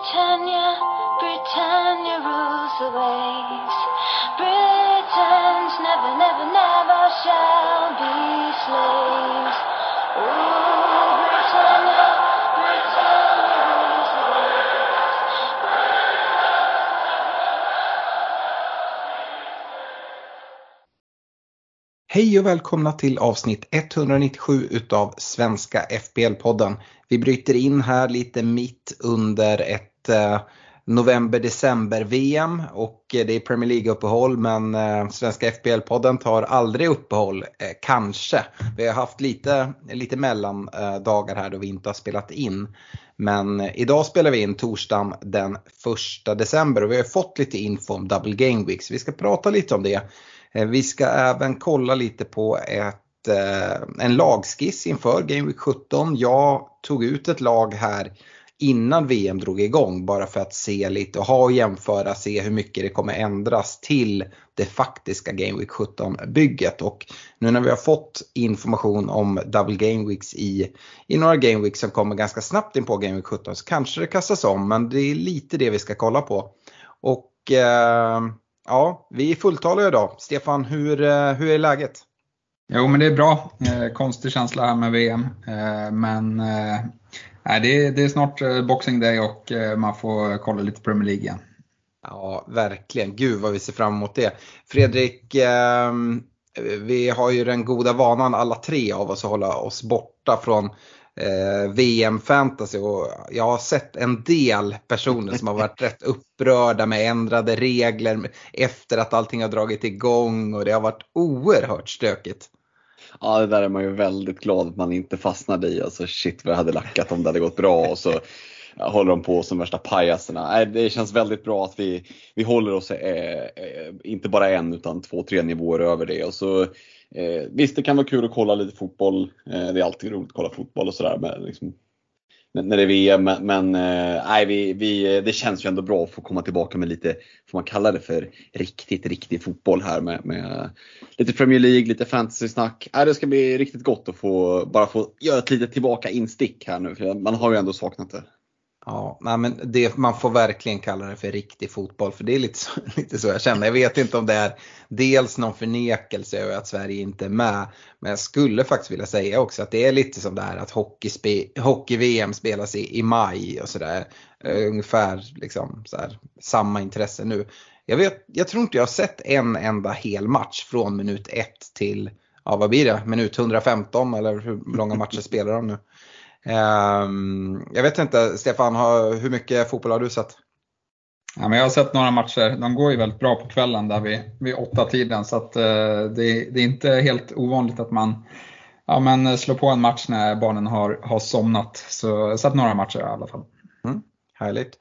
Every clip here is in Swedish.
Britannia, Britannia rules the waves. Britons never, never, never shall be slaves. Ooh, Britannia, Britannia rules the waves. Hej och välkomna till avsnitt 197 utav Svenska FBL-podden. Vi bryter in här lite mitt under ett Eh, november-december-VM och eh, det är Premier League-uppehåll men eh, Svenska FBL-podden tar aldrig uppehåll, eh, kanske. Vi har haft lite, lite mellandagar eh, här då vi inte har spelat in. Men eh, idag spelar vi in torsdagen den 1 december och vi har fått lite info om Double Game Week så Vi ska prata lite om det. Eh, Vi ska även kolla lite på ett, eh, en lagskiss inför Game Week 17. Jag tog ut ett lag här innan VM drog igång bara för att se lite och ha och jämföra, se hur mycket det kommer ändras till det faktiska Game Week 17-bygget. Och nu när vi har fått information om Double Game Weeks i, i några Game Weeks som kommer ganska snabbt in på Game Week 17 så kanske det kastas om men det är lite det vi ska kolla på. Och eh, Ja, vi är fulltaliga idag. Stefan, hur, eh, hur är läget? Jo, men det är bra. Eh, konstig känsla här med VM. Eh, men eh, nej, det, är, det är snart eh, Boxing Day och eh, man får kolla lite Premier League igen. Ja, verkligen. Gud vad vi ser fram emot det. Fredrik, eh, vi har ju den goda vanan alla tre av oss att hålla oss borta från eh, VM fantasy och jag har sett en del personer som har varit rätt upprörda med ändrade regler efter att allting har dragit igång och det har varit oerhört stökigt. Ja, det där är man ju väldigt glad att man inte fastnade i. Alltså shit vad jag hade lackat om det hade gått bra och så håller de på som värsta pajaserna. Det känns väldigt bra att vi, vi håller oss eh, eh, inte bara en utan två, tre nivåer över det. Och så, eh, visst, det kan vara kul att kolla lite fotboll. Eh, det är alltid roligt att kolla fotboll och sådär. Men liksom, när det är VM, men, eh, nej, vi, vi, eh, det känns ju ändå bra att få komma tillbaka med lite, får man kalla det för riktigt, riktig fotboll här med, med eh, lite Premier League, lite fantasy-snack. Nej, det ska bli riktigt gott att få, bara få göra ett litet tillbaka instick här nu, för man har ju ändå saknat det. Ja, nej, men det, man får verkligen kalla det för riktig fotboll för det är lite så, lite så jag känner. Jag vet inte om det är dels någon förnekelse över att Sverige inte är med. Men jag skulle faktiskt vilja säga också att det är lite som det här att hockey-VM hockey spelas i, i maj och sådär. Eh, ungefär liksom, så här, samma intresse nu. Jag, vet, jag tror inte jag har sett en enda hel match från minut 1 till, ja vad blir det, minut 115 eller hur långa matcher spelar de nu? Um, jag vet inte, Stefan, hur mycket fotboll har du sett? Ja, men jag har sett några matcher. De går ju väldigt bra på kvällen där vid, vid åtta tiden så att, eh, det, det är inte helt ovanligt att man ja, men slår på en match när barnen har, har somnat. Så jag har sett några matcher i alla fall. Mm, härligt.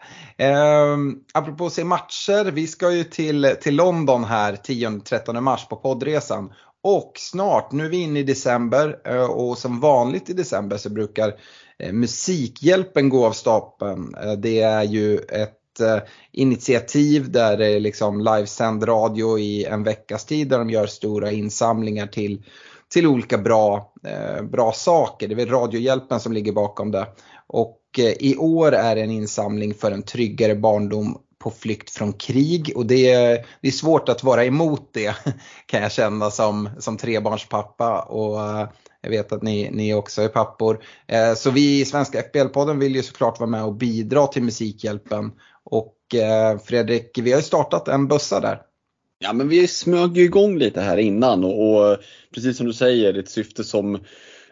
Um, apropå att se matcher, vi ska ju till, till London här 10-13 mars på poddresan. Och snart, nu är vi inne i december eh, och som vanligt i december så brukar eh, Musikhjälpen gå av stapeln. Eh, det är ju ett initiativ där det är liksom livesänd radio i en veckas tid där de gör stora insamlingar till, till olika bra, eh, bra saker. Det är väl Radiohjälpen som ligger bakom det. Och eh, i år är det en insamling för en tryggare barndom på flykt från krig och det är, det är svårt att vara emot det kan jag känna som, som trebarnspappa och eh, jag vet att ni, ni också är pappor. Eh, så vi i Svenska FBL-podden vill ju såklart vara med och bidra till Musikhjälpen och eh, Fredrik, vi har ju startat en bössa där. Ja men vi smög ju igång lite här innan och, och precis som du säger, ett syfte som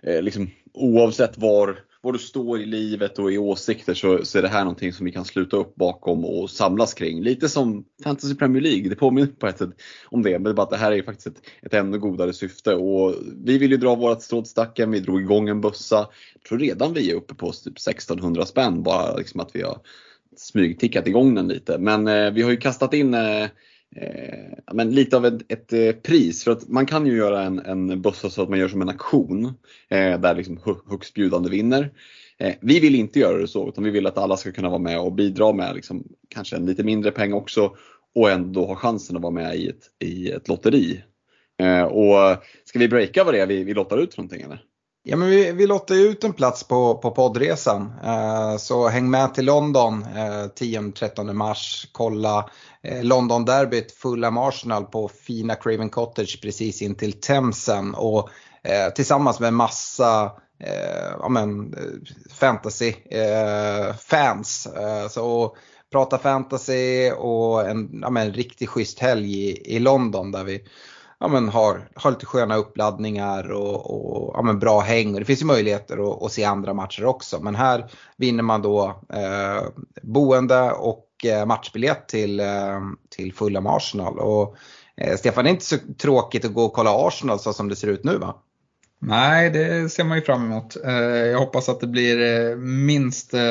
eh, liksom, oavsett var, var du står i livet och i åsikter så, så är det här någonting som vi kan sluta upp bakom och samlas kring. Lite som Fantasy Premier League, det påminner på ett sätt om det. Men det bara att det här är faktiskt ett, ett ännu godare syfte. Och vi vill ju dra vårt strå till stacken, vi drog igång en bussa. Jag tror redan vi är uppe på typ 1600 spänn, bara liksom att vi har smygtickat igång den lite. Men eh, vi har ju kastat in eh, eh, men lite av ett, ett eh, pris. För att man kan ju göra en, en bössa så att man gör som en auktion eh, där liksom högst bjudande vinner. Eh, vi vill inte göra det så utan vi vill att alla ska kunna vara med och bidra med liksom, kanske en lite mindre peng också och ändå ha chansen att vara med i ett, i ett lotteri. Eh, och ska vi breaka vad det är vi, vi lottar ut för någonting eller? Ja, men vi, vi lottar ut en plats på, på poddresan. Eh, så häng med till London eh, 10-13 mars. Kolla eh, London-derbyt Fulham Arsenal på fina Craven Cottage precis in till Themsen. Och eh, tillsammans med massa eh, ja, men, eh, fantasy-fans. Eh, eh, så prata fantasy och en, ja, men, en riktigt schysst helg i, i London där vi ja, men har, har lite sköna uppladdningar och, och ja, men bra häng. Och det finns ju möjligheter att, att, se andra matcher också. Men här vinner man då eh, boende och eh, matchbiljett till, eh, till Fulham Arsenal. Och, eh, Stefan, det är inte så tråkigt att gå och kolla Arsenal så som det ser ut nu va? Nej, det ser man ju fram emot. Eh, jag hoppas att det blir eh, minst eh,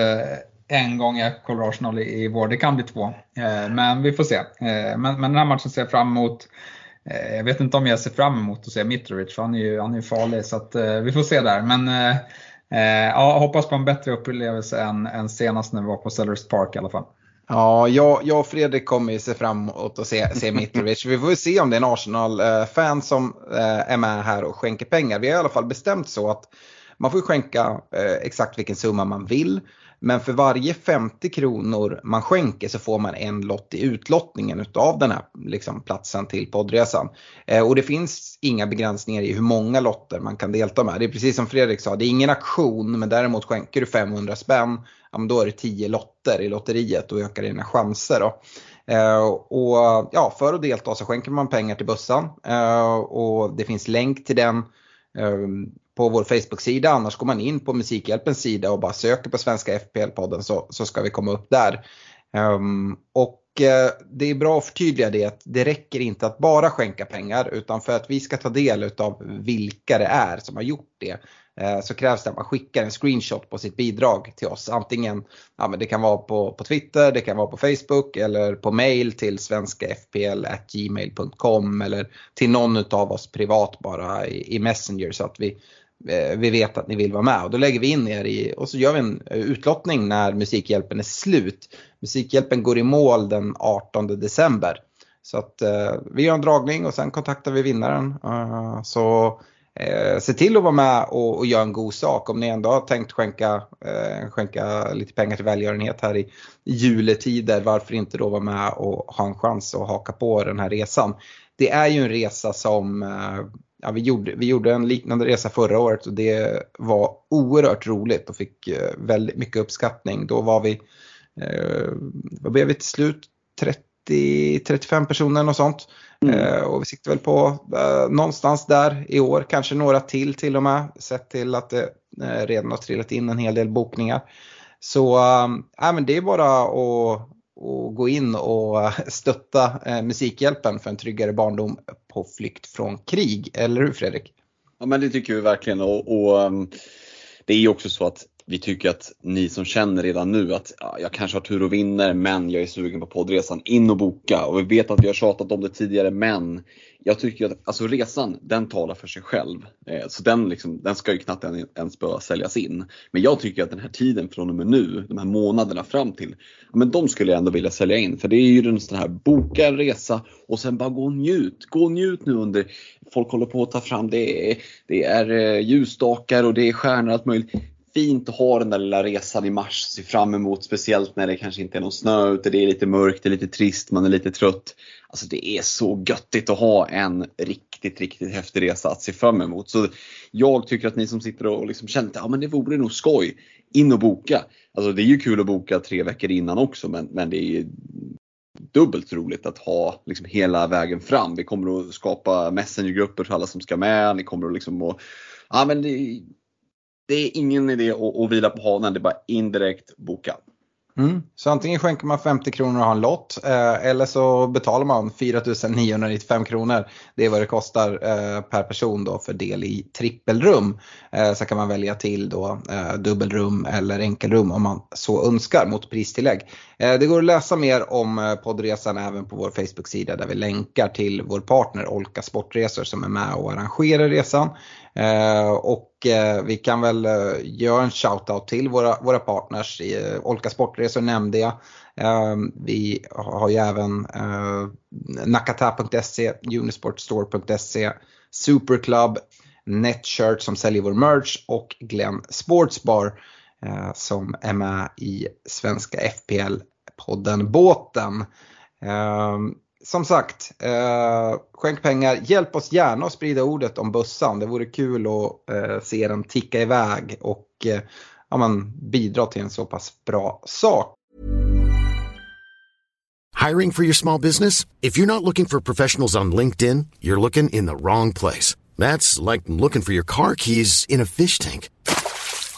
en gång jag kollar Arsenal i vår. Det kan bli två. Men vi får se. Men, men den här matchen ser jag fram emot. Eh, jag vet inte om jag ser fram emot att se Mitrovic, för han är ju, han är farlig. Så att, eh, vi får se där. Men eh, ja, hoppas på en bättre upplevelse än, än senast när vi var på Sellers Park i alla fall. Ja, jag, jag och Fredrik kommer ju se fram emot att se, se Mitrovic. Vi får väl se om det är en Arsenal-fan som är med här och skänker pengar. Vi har i alla fall bestämt så att man får skänka exakt vilken summa man vill. Men för varje 50 kronor man skänker så får man en lott i utlottningen utav den här liksom, platsen till poddresan. Eh, och det finns inga begränsningar i hur många lotter man kan delta med. Det är precis som Fredrik sa, det är ingen aktion men däremot skänker du 500 spänn, ja, då är det 10 lotter i lotteriet och ökar dina chanser. Då. Eh, och ja, för att delta så skänker man pengar till bussen eh, och det finns länk till den eh, på vår Facebook-sida. Annars går man in på Musikhjälpens sida och bara söker på Svenska FPL-podden så, så ska vi komma upp där. Um, och uh, det är bra att förtydliga det att det räcker inte att bara skänka pengar utan för att vi ska ta del av vilka det är som har gjort det eh, så krävs det att man skickar en screenshot på sitt bidrag till oss. Antingen, ja, men det kan vara på, på Twitter, det kan vara på Facebook eller på mail till svenskafpl.gmail.com eller till någon av oss privat bara i, i Messenger så att vi, Eh, vi vet att ni vill vara med. Och då lägger vi in er i, och så gör vi en eh, utlottning när Musikhjälpen är slut. Musikhjälpen går i mål den 18 december. Så att eh, vi gör en dragning och sen kontaktar vi vinnaren. Uh, så eh, se till att vara med och, och göra en god sak. Om ni ändå har tänkt skänka, eh, skänka lite pengar till välgörenhet här i, juletider, varför inte då vara med och ha en chans att haka på den här resan. Det är ju en resa som eh, Ja, vi, gjorde, vi gjorde en liknande resa förra året och det var oerhört roligt och fick eh, väldigt mycket uppskattning. Då var vi, eh, vad blev vi till slut? 30 30-35 personer och sånt. Mm. Eh, och vi siktar väl på eh, någonstans där i år, kanske några till till och med. Sett till att det eh, redan har trillat in en hel del bokningar. Så äh, men det är bara att, och gå in och stötta eh, Musikhjälpen för en tryggare barndom på flykt från krig. Eller hur Fredrik? Ja men det tycker vi verkligen och, och ehm, det är ju också så att vi tycker att ni som känner redan nu att ja, jag kanske har tur och vinner men jag är sugen på poddresan, in och boka. Och vi vet att vi har tjatat om det tidigare men jag tycker att alltså resan den talar för sig själv. Eh, så den, liksom, den ska ju knappt ens behöva säljas in. Men jag tycker att den här tiden från och med nu, de här månaderna fram till, ja, men de skulle jag ändå vilja sälja in. För det är ju den sån här, boka en resa och sen bara gå och njut. Gå och njut nu under, folk håller på att ta fram, det är, det är eh, ljusstakar och det är stjärnor och allt möjligt fint att ha den där lilla resan i mars, att se fram emot. Speciellt när det kanske inte är någon snö ute, det är lite mörkt, det är lite trist, man är lite trött. Alltså det är så göttigt att ha en riktigt, riktigt häftig resa att se fram emot. Så jag tycker att ni som sitter och liksom känner att ja, men det vore nog skoj, in och boka. Alltså det är ju kul att boka tre veckor innan också men, men det är dubbelt roligt att ha liksom hela vägen fram. Vi kommer att skapa messengergrupper för alla som ska med. Ni kommer att liksom och, ja, men det, det är ingen idé att, att vila på hanen, det är bara indirekt boka. Mm. Så antingen skänker man 50 kronor och har en lott eh, eller så betalar man 4995 kronor. Det är vad det kostar eh, per person då för del i trippelrum. Eh, så kan man välja till då eh, dubbelrum eller enkelrum om man så önskar mot pristillägg. Eh, det går att läsa mer om eh, poddresan även på vår Facebook-sida där vi länkar till vår partner Olka Sportresor som är med och arrangerar resan. Eh, och eh, vi kan väl eh, göra en shout-out till våra, våra partners. Eh, Olka Sportresor nämnde jag. Ehm, vi har ju även eh, Nakata.se, Unisportstore.se, Superclub, Netshirt som säljer vår merch och Glenn Sportsbar eh, som är med i svenska FPL-podden Båten. Ehm, som sagt, eh, skänk pengar. Hjälp oss gärna att sprida ordet om bössan. Det vore kul att eh, se den ticka iväg och eh, ja, man, bidra till en så pass bra sak. Hiring for your small business? If you're not looking for professionals on LinkedIn, you're looking in the wrong place. That's like looking for your car keys in a fish tank.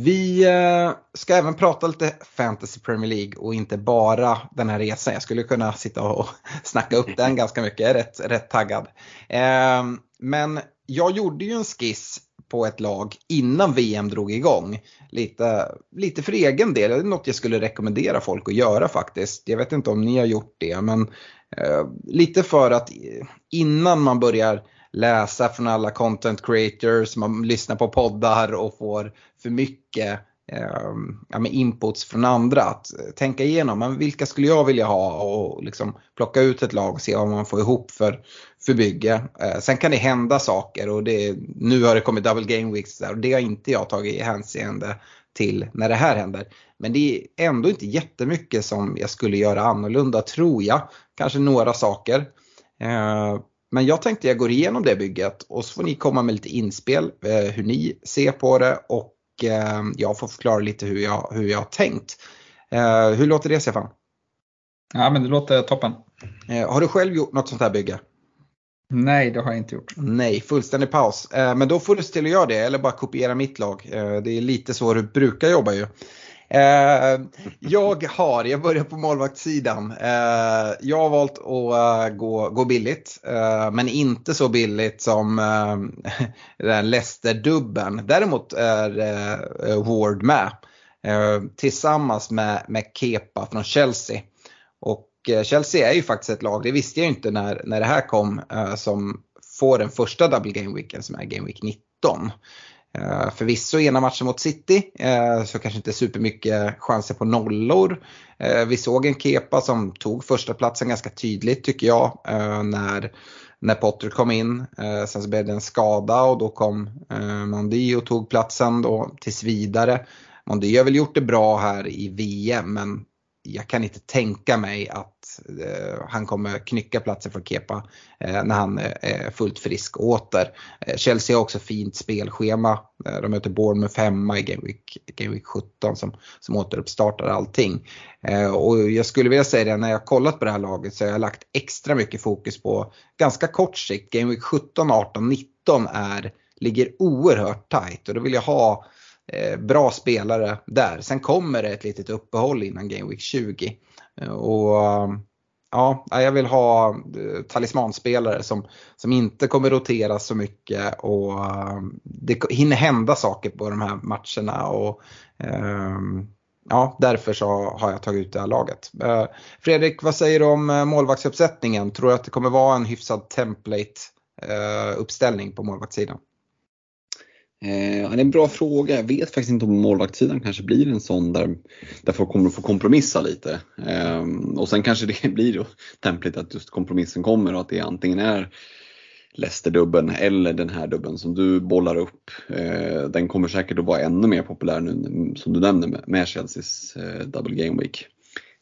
Vi eh, ska även prata lite Fantasy Premier League och inte bara den här resan. Jag skulle kunna sitta och snacka upp den ganska mycket, jag är rätt, rätt taggad. Eh, men jag gjorde ju en skiss på ett lag innan VM drog igång. Lite, lite för egen del, det är något jag skulle rekommendera folk att göra faktiskt. Jag vet inte om ni har gjort det men eh, lite för att innan man börjar läsa från alla content creators, man lyssnar på poddar och får för mycket eh, ja, med inputs från andra. Att eh, tänka igenom, men vilka skulle jag vilja ha och liksom plocka ut ett lag och se vad man får ihop för, för bygge. Eh, sen kan det hända saker och det, nu har det kommit double game weeks där och det har inte jag tagit i hänseende till när det här händer. Men det är ändå inte jättemycket som jag skulle göra annorlunda tror jag. Kanske några saker. Eh, men jag tänkte jag går igenom det bygget och så får ni komma med lite inspel eh, hur ni ser på det och jag får förklara lite hur jag, hur jag har tänkt. Eh, hur låter det Stefan? Ja men det låter toppen. Eh, har du själv gjort något sånt här bygge? Nej, det har jag inte gjort. Nej, fullständig paus. Eh, men då får du ställa göra det eller bara kopiera mitt lag. Eh, det är lite så du brukar jobba ju. Eh, jag har, jag börjar på målvaktssidan. Eh, jag har valt att uh, gå, gå billigt. Uh, men inte så billigt som uh, den Leicester-dubben. Däremot är Ward med. tillsammans med, med Kepa från Chelsea. Och Chelsea är ju faktiskt ett lag, det visste jag inte när, när det här kom, som får den första double game weeken som är game week 19. Eh, förvisso ena matchen mot City eh, så kanske inte supermycket chanser på nollor. Eh, vi såg en Kepa som tog första platsen ganska tydligt tycker jag när, när Potter kom in. sen så blev det en skada och då kom uh, Mondi och tog platsen då tills vidare. Mondi har väl gjort det bra här i VM men jag kan inte tänka mig att Eh, han kommer knycka platsen för Kepa eh, när han eh, är fullt frisk åter. Chelsea har också fint spelschema. De möter Bournemouth hemma i Game Week, Game Week 17 som, som återuppstartar allting. Och jag skulle vilja säga det, när jag kollat på det här laget så har jag lagt extra mycket fokus på ganska kort sikt. Game Week 17, 18, 19 är, ligger oerhört tight och då vill jag ha Eh, bra spelare där. Sen kommer det ett litet uppehåll innan Game Week 20. Eh, och um, ja, jag vill ha eh, talismanspelare som, som inte kommer roteras så mycket och um, det hinner hända saker på de här matcherna. Och, ehm, ja, därför så har jag tagit ut det här laget. Fredrik, vad säger du om målvaktsuppsättningen? Tror du att det kommer vara en hyfsad template-uppställning på målvaktssidan? Eh, det är en bra fråga. Jag vet faktiskt inte om målvaktssidan kanske blir en sån där, där folk kommer att få kompromissa lite. Eh, och sen kanske det blir templigt att just kompromissen kommer och att det antingen är Leicester-dubben eller den här dubben som du bollar upp. Eh, den kommer säkert att vara ännu mer populär nu som du nämner med Chelseas eh, Double Game Week.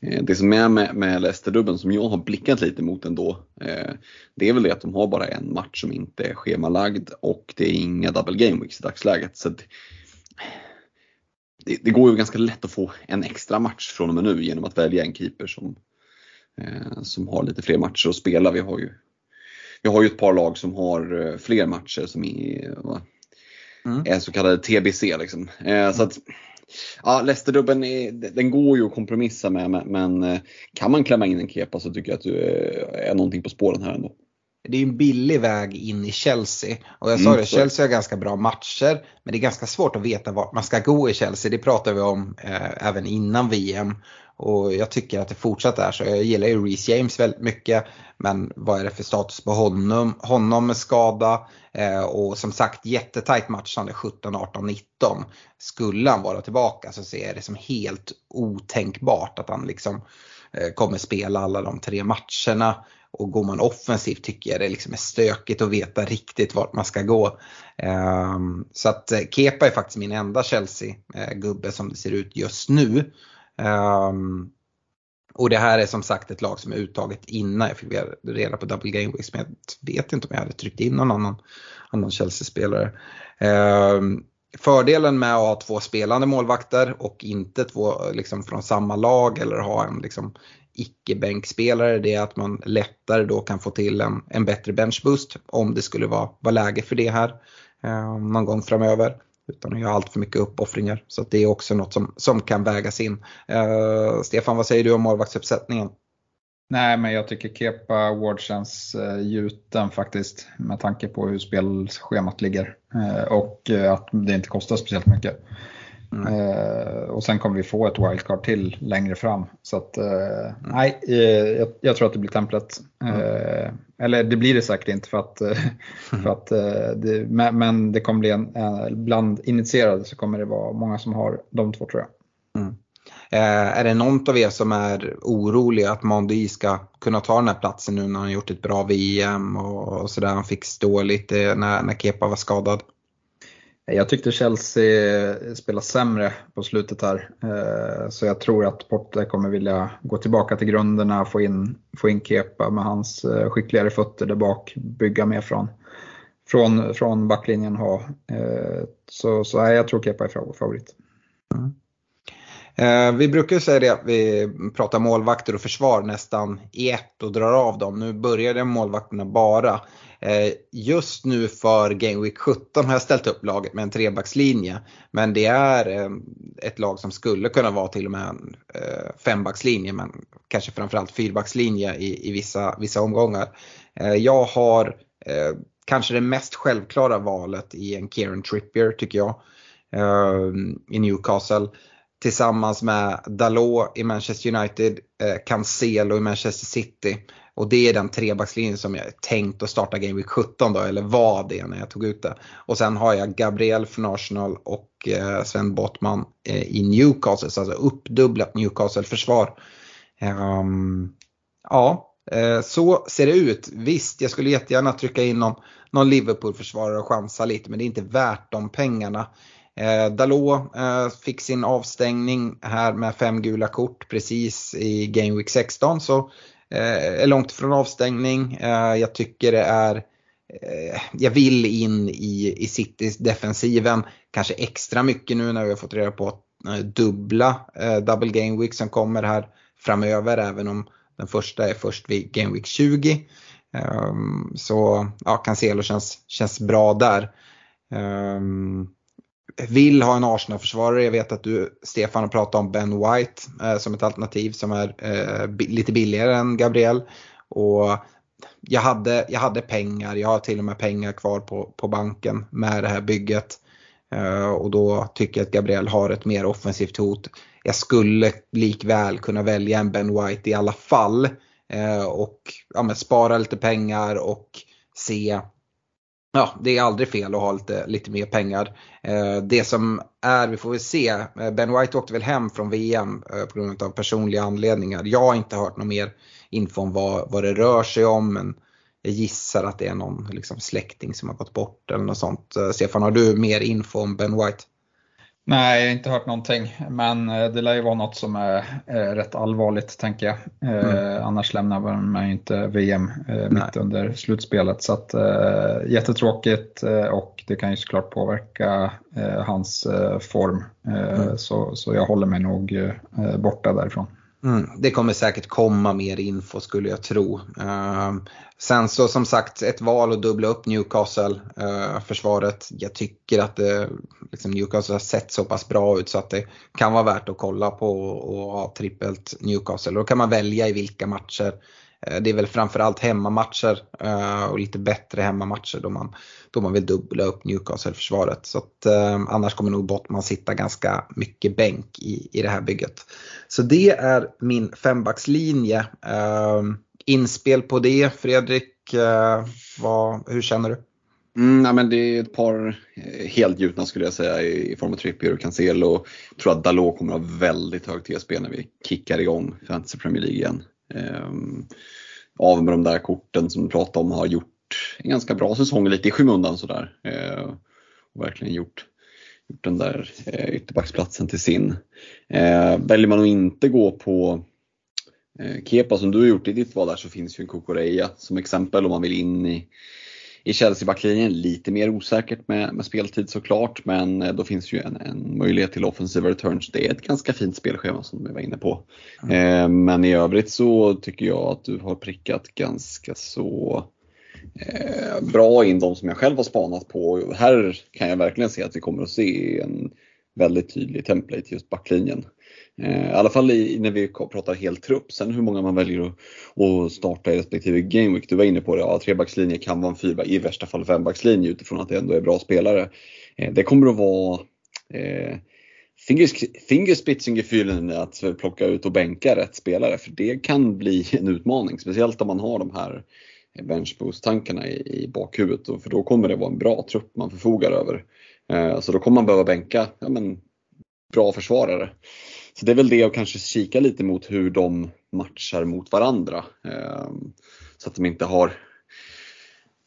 Eh, det som är med, med Leicester-dubben som jag har blickat lite mot ändå, eh, det är väl det att de har bara en match som inte är schemalagd och det är inga double game weeks i dagsläget. Så det, det, går ju ganska lätt att få en extra match från och med nu genom att välja en keeper som, eh, som har lite fler matcher att spela. Vi har ju, vi har ju ett par lag som har fler matcher som är, mm. är så kallade TBC. Liksom. Så att, Ja, Leicester-dubben den går ju att kompromissa med men eh, kan man klämma in en kepa så tycker jag att du eh, är någonting på spåren här ändå det är en billig väg in i Chelsea. Och jag sa Mm, det. Chelsea har ganska bra matcher. Men det är ganska svårt att veta vart man ska gå i Chelsea. Det pratar vi om eh, även innan VM. Och jag tycker att det fortsatt är så. Jag gillar ju Reece James väldigt mycket. Men vad är det för status på honom? Honom med skada. Eh, och som sagt jättetajt matchande 17, 18, 19. Skulle han vara tillbaka så ser jag det som helt otänkbart att han liksom eh, kommer spela alla de tre matcherna. Och går man offensivt tycker jag det liksom är stökigt att veta riktigt vart man ska gå. Ehm, så att eh, Kepa är faktiskt min enda Chelsea-gubbe som det ser ut just nu. Ehm, och det här är som sagt ett lag som är uttaget innan jag fick reda på double game weeks men jag vet inte om jag hade tryckt in någon annan, annan Chelsea-spelare. Ehm, fördelen med att ha två spelande målvakter och inte två liksom, från samma lag eller ha en liksom, icke-bänkspelare det är att man lättare då kan få till en, en bättre benchboost om det skulle vara, vara läge för det här eh, någon gång framöver. Utan att göra allt för mycket uppoffringar. Så att det är också något som, som kan vägas in. Eh, Stefan, vad säger du om målvaktsuppsättningen? Nej, men jag tycker Kepa Ward känns eh, gjuten faktiskt med tanke på hur spelschemat ligger. Eh, och eh, att det inte kostar speciellt mycket. Mm. Eh, och sen kommer vi få ett wildcard till längre fram. Så att, Mm. eh, nej, eh, jag, jag tror att det blir templet. Eh, eller det blir det säkert inte för att, för att det, men, det kommer bli en, bland initierade så kommer det vara många som har de två tror jag. Eh, är det någon av er som är orolig att Mondi ska kunna ta den här platsen nu när han gjort ett bra VM och, och sådär. Han fick stå lite när, när Kepa var skadad. Jag tyckte Chelsea spelade sämre på slutet här. Eh, så jag tror att Porte kommer vilja gå tillbaka till grunderna, få in, få in Kepa med hans eh, skickligare fötter där bak, bygga mer från, från, från backlinjen. Ha. Eh, så, så jag tror Kepa är favorit. Mm. vi brukar ju säga det att vi pratar målvakter och försvar nästan i ett och drar av dem. Nu började målvakterna bara. Eh, just nu för Game Week 17 har jag ställt upp laget med en trebackslinje. Men det är eh, ett lag som skulle kunna vara till och med en eh, fembackslinje men kanske framförallt fyrbackslinje i, i vissa, vissa omgångar. Jag har kanske det mest självklara valet i en Kieran Trippier tycker jag. I Newcastle tillsammans med Dalot i Manchester United, Cancelo i Manchester City. Och det är den trebackslinjen som jag tänkt att starta Game Week 17 då, eller var det när jag tog ut det. Och sen har jag Gabriel från Arsenal och eh, Sven Bottman eh, i Newcastle, så alltså uppdubblat Newcastle-försvar. Ehm, ja, eh, så ser det ut. Visst, jag skulle jättegärna trycka in någon, någon Liverpool-försvarare och chansa lite, men det är inte värt de pengarna. Eh, Dalot eh, fick sin avstängning här med fem gula kort precis i Game Week 16. Så Eh, är långt från avstängning. Eh, jag tycker det är eh, jag vill in i, i Citys defensiven. Kanske extra mycket nu när vi har fått reda på dubbla double game week som kommer här framöver. Även om den första är först vid game week 20. Um, ehm, så ja, Cancelo känns, känns bra där. Um, vill ha en Arsenal-försvarare. Jag vet att du, Stefan, har pratat om Ben White eh, som ett alternativ som är eh, lite billigare än Gabriel. Och jag hade, jag hade pengar, jag har till och med pengar kvar på, på banken med det här bygget. Eh, och då tycker jag att Gabriel har ett mer offensivt hot. Jag skulle likväl kunna välja en Ben White i alla fall. Eh, och ja, men spara lite pengar och se Ja, det är aldrig fel att ha lite, lite mer pengar. Eh, det som är, vi får väl se, eh, Ben White åkte väl hem från VM eh, på grund av personliga anledningar. Jag har inte hört någon mer info om vad, vad det rör sig om men jag gissar att det är någon liksom, släkting som har gått bort eller något sånt. Stefan, har du mer info om Ben White? Nej, jag har inte hört någonting. Men eh, det lär ju vara något som är rätt allvarligt tänker jag. Eh, Annars lämnar man ju inte VM eh, mitt Nej. under slutspelet. Så att, jättetråkigt och det kan ju såklart påverka hans form. Eh, så, så jag håller mig nog borta därifrån. Mm, det kommer säkert komma mer info skulle jag tro. Eh, sen så som sagt ett val att dubbla upp Newcastle eh. Jag tycker att det, liksom Newcastle har sett så pass bra ut så att det kan vara värt att kolla på och ha trippelt Newcastle. Då kan man välja i vilka matcher Eh, Eh, det är väl framförallt hemmamatcher eh, och lite bättre hemmamatcher då man, då man vill dubbla upp Newcastle-försvaret. Så att, eh, annars kommer nog Bottman sitta ganska mycket bänk i, i det här bygget. Så det är min fembackslinje. Inspel på det, Fredrik, vad, hur känner du? Mm, nej, men det är ett par helgjutna skulle jag säga i form av Trippier och Cancelo. Jag tror att Dalot kommer att ha väldigt hög TSB när vi kickar igång Fantasy Premier League igen. Ehm, av med de där korten som du pratade om har gjort en ganska bra säsong, lite i skymundan sådär. Eh, och verkligen gjort, gjort den där eh, ytterbacksplatsen till sin. Eh, väljer man att inte gå på eh, Kepa som du har gjort i ditt val där så finns ju en Kokoreja som exempel om man vill in i i Chelsea-backlinjen lite mer osäkert med, med speltid såklart, men eh, då finns ju en, en möjlighet till offensiva returns. Det är ett ganska fint spelschema som vi var inne på. Mm. Eh, men i övrigt så tycker jag att du har prickat ganska så eh, bra in de som jag själv har spanat på. Här kan jag verkligen se att vi kommer att se en väldigt tydlig template just backlinjen. Eh, I alla fall i, när vi pratar helt trupp. Sen hur många man väljer att, att starta i respektive gameweek. Du var inne på det, ja, trebackslinje kan vara en fyrback, i värsta fall fembackslinje utifrån att det ändå är bra spelare. Eh, det kommer att vara eh, fingerspitzengefühlen att plocka ut och bänka rätt spelare för det kan bli en utmaning. Speciellt om man har de här benchboost-tankarna i, i bakhuvudet. För då kommer det vara en bra trupp man förfogar över. Eh, så då kommer man behöva bänka ja, men, bra försvarare. Så det är väl det att kanske kika lite mot hur de matchar mot varandra. Ehm, så att de inte har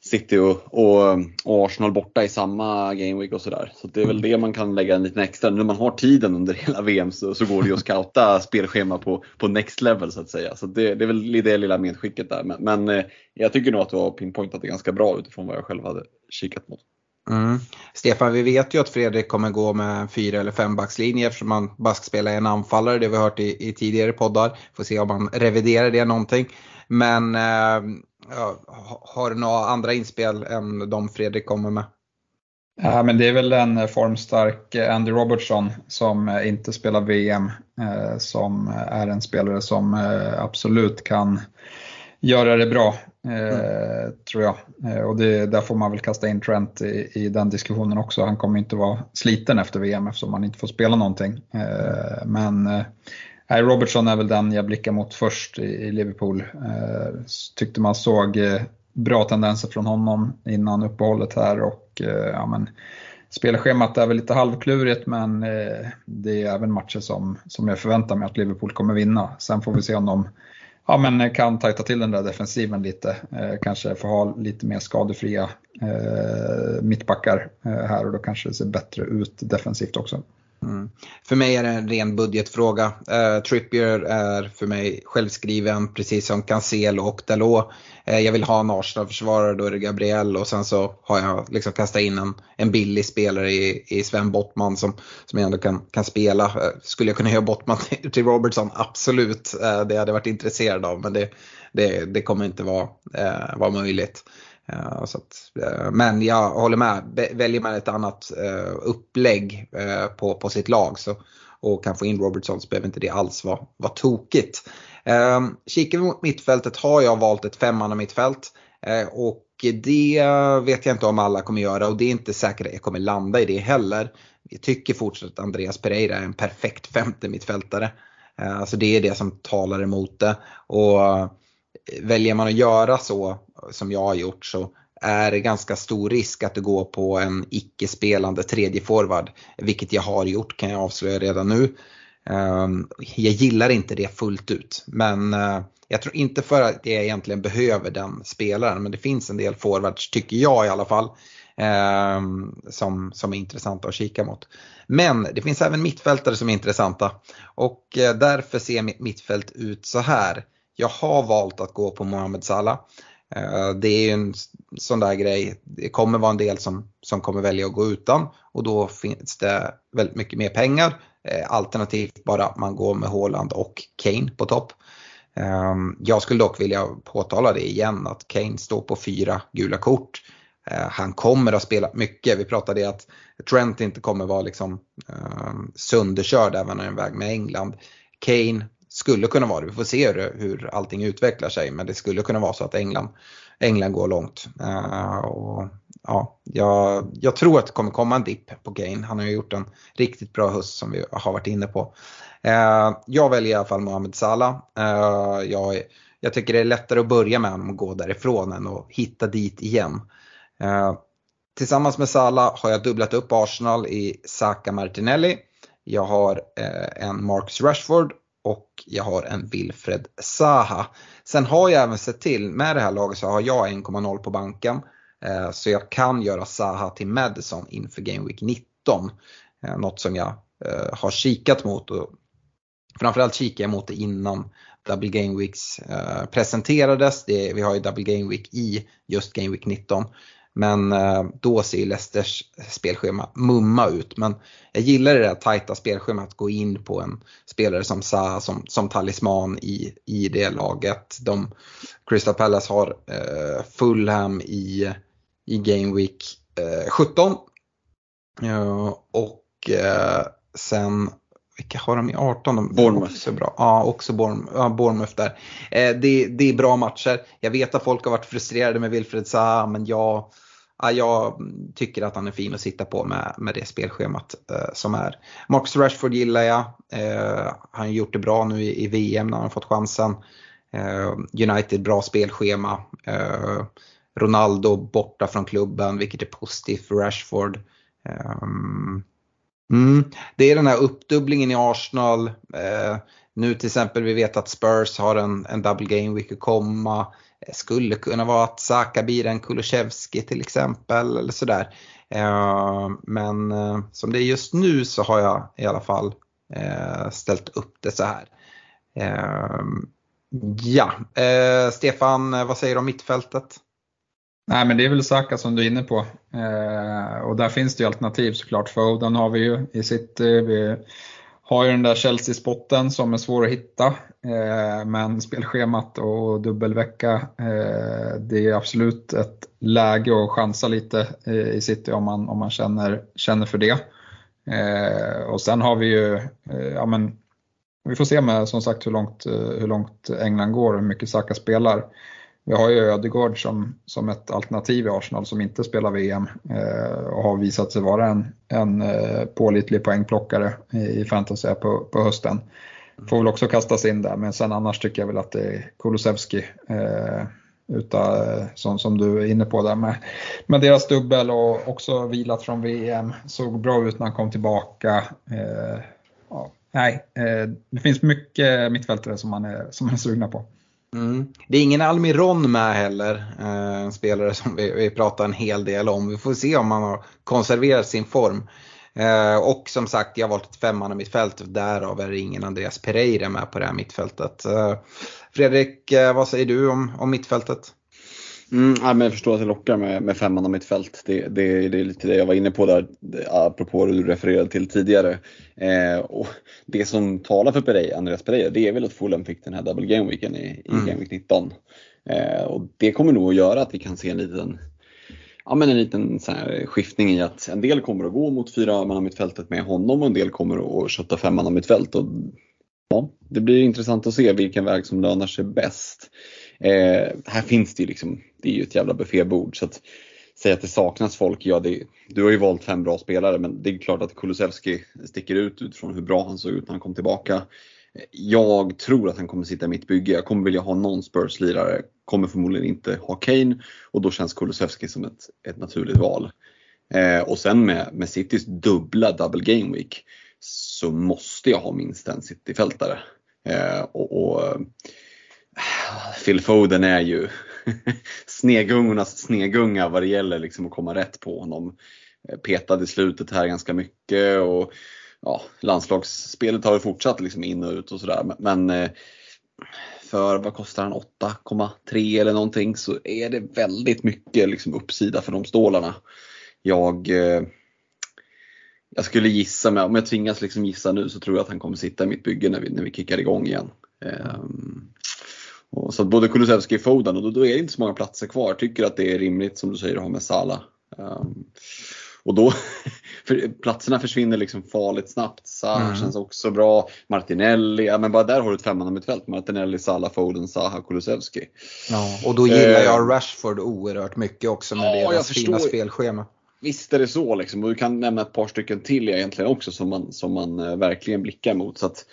City och, och, och Arsenal borta i samma gameweek och sådär. Så det är väl det man kan lägga en liten extra. När man har tiden under hela VM så, så går det ju att scouta spelschema på, på next level så att säga. Så det, det är väl det lilla medskicket där. Men, men eh, jag tycker nog att du har pinpointat det ganska bra utifrån vad jag själv hade kikat mot. Mm. Stefan, vi vet ju att Fredrik kommer gå med en fyra eller fembackslinje eftersom han bara ska spela en anfallare. Det har vi hört i, i tidigare poddar. Får se om han reviderar det någonting. Men eh, har du några andra inspel än de Fredrik kommer med? Ja, men det är väl en formstark eh, Andy Robertson som eh, inte spelar VM, eh, som eh, är en spelare som eh, absolut kan göra det bra Mm. tror jag. Eh, och det, där får man väl kasta in Trent i, i, den diskussionen också. Han kommer inte vara sliten efter VM eftersom han inte får spela någonting. Eh, men eh, Robertson är väl den jag blickar mot först i, i Liverpool. Eh, tyckte man såg eh, bra tendenser från honom innan uppehållet här och ja, men, Spelschemat är väl lite halvklurigt men det är även matcher som, som jag förväntar mig att Liverpool kommer vinna. Sen får vi se om de ja, men kan tajta till den där defensiven lite. Eh, kanske få ha lite mer skadefria eh, mittbackar eh, här och då kanske det ser bättre ut defensivt också. Mm. För mig är det en ren budgetfråga. Uh, Trippier är för mig självskriven precis som Cancelo och Dalot. Uh, jag vill ha en Arsenal-försvarare, då är det Gabriel och sen så har jag liksom kastat in en, en billig spelare i, i Sven Bottman som, som jag ändå kan, kan spela. Uh, skulle jag kunna göra Bottman till, till Robertson? Absolut, det hade jag varit intresserad av men det, det, det kommer inte vara, vara möjligt. Eh, så att, eh, men jag håller med, väljer man ett annat eh, upplägg på, på sitt lag så, och kan få in Robertson så behöver inte det alls vara, vara tokigt. Kikar vi mot mittfältet har jag valt ett femmanna mittfält och det vet jag inte om alla kommer göra och det är inte säkert att jag kommer landa i det heller. Jag tycker fortsatt att Andreas Pereira är en perfekt femte mittfältare. Alltså det är det som talar emot det. Och väljer man att göra så som jag har gjort så är det ganska stor risk att du går på en icke-spelande tredje forward. Vilket jag har gjort kan jag avslöja redan nu. Ehm, jag gillar inte det fullt ut men eh, jag tror inte för att jag egentligen behöver den spelaren men det finns en del forwards, tycker jag i alla fall, ehm, som, som är intressanta att kika mot. Men det finns även mittfältare som är intressanta och eh, därför ser mitt mittfält ut så här. Jag har valt att gå på Mohamed Salah. Eh, det är ju en sån där grej, det kommer vara en del som, som kommer välja att gå utan och då finns det väldigt mycket mer pengar. Eh, alternativt bara att man går med Haaland och Kane på topp. Ehm, jag skulle dock vilja påtala det igen att Kane står på fyra gula kort. Eh, han kommer att spela mycket. Vi pratade att Trent inte kommer vara liksom ehm, sönderkörd även när han är iväg med England. Kane skulle kunna vara det. Vi får se hur, hur allting utvecklar sig men det skulle kunna vara så att England, England går långt. Uh, och, ja, jag, jag, tror att det kommer komma en dipp på Kane. Han har ju gjort en riktigt bra höst som vi har varit inne på. Uh, jag väljer i alla fall Mohamed Salah. Uh, jag, jag tycker det är lättare att börja med honom och gå därifrån än att hitta dit igen. Tillsammans med Salah har jag dubblat upp Arsenal i Saka Martinelli. Jag har en Marcus Rashford och jag har en Wilfred Zaha. Sen har jag även sett till, med det här laget så har jag 1,0 på banken. Eh, så jag kan göra Zaha till Madison inför Game Week 19. Eh, något som jag eh, har kikat mot och framförallt kikar jag mot det innan Double Game Weeks presenterades. vi har ju Double Game Week i just Game Week 19. Men eh, då ser Leicesters spelschema mumma ut. Men jag gillar det där tajta spelschemat, att gå in på en spelare som Zaha som, som talisman i, i det laget. De, Crystal Palace har eh, Fulham i, i Game Week eh, 17. Eh, och eh, sen vilka har de i 18? De, Bournemouth. Också bra. Ja, också Bournemouth, ja, Bournemouth där. Eh, det, det är bra matcher. Jag vet att folk har varit frustrerade med Wilfred Zaha men jag, ja, jag tycker att han är fin att sitta på med, med det spelschemat eh, som är. Marcus Rashford gillar jag. Eh, han har gjort det bra nu i, i VM när han har fått chansen. Eh, United bra spelschema. Eh, Ronaldo borta från klubben vilket är positivt för Rashford. Um, Mm. Det är den här uppdubblingen i Arsenal. Eh, nu till exempel, vi vet att Spurs har en, en double game week att komma. Det skulle kunna vara att Saka blir en Kulusevski till exempel eller sådär. Eh, men eh, som det är just nu så har jag i alla fall eh, ställt upp det så här. Eh, ja, eh, Stefan, eh, vad säger du om mittfältet? Nej men det är väl Saka som du är inne på. Eh, och där finns det ju alternativ såklart. Foden har vi ju i City. Eh, vi har ju den där Chelsea-spotten som är svår att hitta. Eh, men spelschemat och dubbelvecka, eh, det är absolut ett läge att chansa lite eh, i City om man, om man känner, känner för det. Eh, och sen har vi ju, eh, ja men vi får se med som sagt hur långt, eh, hur långt England går och hur mycket Saka spelar. Vi har ju Ödegård som, som ett alternativ i Arsenal som inte spelar VM eh, och har visat sig vara en, en eh, pålitlig poängplockare i, i fantasy på, på hösten. Får väl också kastas in där men sen annars tycker jag väl att det är Kulusevski eh, utan, eh, som, som du är inne på där med, med deras dubbel och också vilat från VM. Såg bra ut när han kom tillbaka. Eh, ja, nej, eh, det finns mycket mittfältare som man är, som man är sugna på. Mm. Det är ingen Almiron med heller, eh, en spelare som vi, vi pratar en hel del om. Vi får se om han har konserverat sin form. Eh, och som sagt, jag har valt ett femman mittfält, därav är det ingen Andreas Pereira med på det här mittfältet. Eh, Fredrik, vad säger du om, om mittfältet? Mm, ja, men jag förstår att det lockar med, med femman och mittfält. Det, det, det är lite det jag var inne på där, apropå det du refererade till tidigare. Eh, och det som talar för Pereira, Andreas Pereira, det är väl att Fulham fick den här double game weeken i, i mm. Game Week 19. Eh, och det kommer nog att göra att vi kan se en liten ja, men en liten så skiftning i att en del kommer att gå mot fyra man mittfältet med honom och en del kommer att kötta femman mittfält. Och, ja, det blir intressant att se vilken väg som lönar sig bäst. Eh, här finns det ju liksom, det är ju ett jävla buffébord. Så att säga att det saknas folk, ja det, du har ju valt fem bra spelare men det är klart att Kulusevski sticker ut utifrån hur bra han såg ut när han kom tillbaka. Jag tror att han kommer sitta i mitt bygge. Jag kommer vilja ha någon Spurs-lirare. Kommer förmodligen inte ha Kane och då känns Kulusevski som ett, ett naturligt val. Eh, och sen med, med Citys dubbla double game week så måste jag ha minst en City-fältare. Eh, och, och Phil Foden är ju snegungornas snegunga vad det gäller liksom att komma rätt på honom. Eh, petad i slutet här ganska mycket och ja, landslagsspelet har ju fortsatt liksom in och ut och sådär. Men eh, för vad kostar han 8,3 eller någonting så är det väldigt mycket liksom uppsida för de stålarna. Jag, eh, jag skulle gissa, med, om jag tvingas liksom gissa nu så tror jag att han kommer sitta i mitt bygge när vi, när vi kickar igång igen. Um, och så både Kulusevski och Foden och då, då, är det inte så många platser kvar. Tycker att det är rimligt som du säger att ha med Sala. Um, och då, för platserna försvinner liksom farligt snabbt. Zaha Mm. känns också bra. Martinelli, ja men bara där har du ett femmannamittfält. Martinelli, Salah, Foden, Zaha, Kulusevski. Ja, och då gillar Eh. jag Rashford oerhört mycket också med Ja, deras fina spelschema. Visst är det så liksom. Och du kan nämna ett par stycken till egentligen också som man, som man eh, verkligen blickar mot. Så att,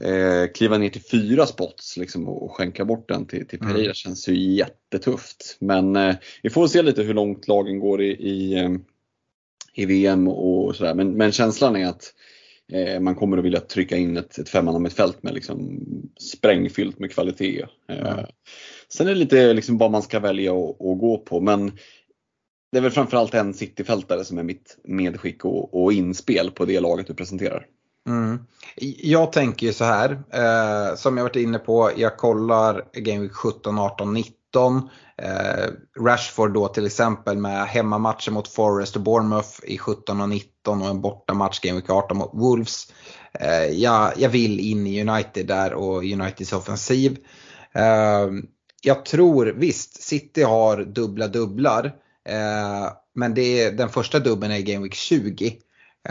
eh, kliva ner till fyra spots liksom, och skänka bort den till, till Pereira Mm. känns ju jättetufft. Men eh, vi får se lite hur långt lagen går i, i, eh, i VM och sådär. Men, men känslan är att eh, man kommer att vilja trycka in ett, ett femmannamittfält med liksom sprängfyllt med kvalitet. Eh, Ja. Sen är det lite liksom vad man ska välja att gå på. Men det är väl framförallt en cityfältare som är mitt medskick och, och inspel på det laget du presenterar. Mm. Jag tänker ju så här, eh, som jag varit inne på, jag kollar Game Week 17, 18, 19. Eh, Rashford då till exempel med hemmamatcher mot Forest och Bournemouth i 17 och 19 och en bortamatch Game Week 18 mot Wolves. Eh, jag, jag vill in i United där och Uniteds offensiv. Eh, jag tror visst, City har dubbla dubblar. Eh, men det är, den första dubben är Game Week 20.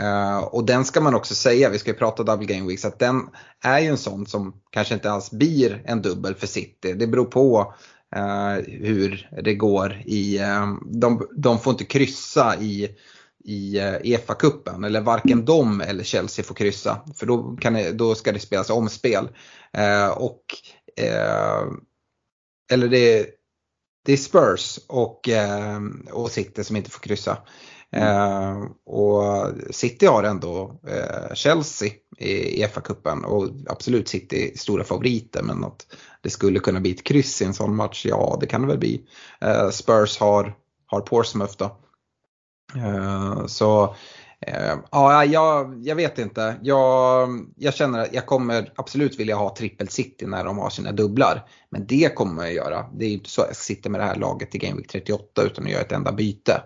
Uh, och den ska man också säga, vi ska ju prata double game weeks, att den är ju en sån som kanske inte alls blir en dubbel för City. Det beror på uh, hur det går i, eh, de, de får inte kryssa i i eh, EFA-cupen. Eller varken de eller Chelsea får kryssa. För då, kan det, då ska det spelas omspel. Eh, och, eh, eller det, det är Spurs och, eh, och City som inte får kryssa. Mm. Eh, och City har ändå eh, Chelsea i EFA-cupen och absolut City stora favoriter men att det skulle kunna bli ett kryss i en sån match, ja det kan det väl bli. Eh, Spurs har, har Portsmouth då. Eh, så eh, ja, jag, jag vet inte. Jag, jag känner att jag kommer absolut vilja ha trippel city när de har sina dubblar. Men det kommer jag göra. Det är ju inte så att jag sitter med det här laget i Game Week 38 utan att göra ett enda byte.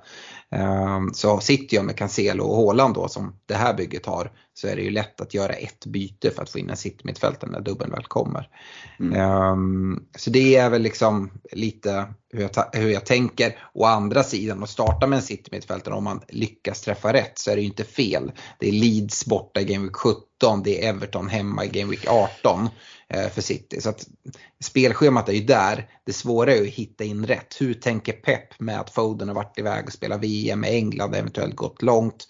Eh, Så sitter jag med Cancelo och Haaland då som det här bygget har så är det ju lätt att göra ett byte för att få in en city-mittfältare när dubbeln väl kommer. Mm. Ehm, Så det är väl liksom lite hur jag, hur jag tänker. Å andra sidan att starta med en city-mittfältare om man lyckas träffa rätt så är det ju inte fel. Det är Leeds borta i Game Week 17, det är Everton hemma i Game Week 18 eh, för City. Så att spelschemat är ju där. Det svåra är ju att hitta in rätt. Hur tänker Pep med att Foden har varit iväg och spelat VM med England, eventuellt gått långt?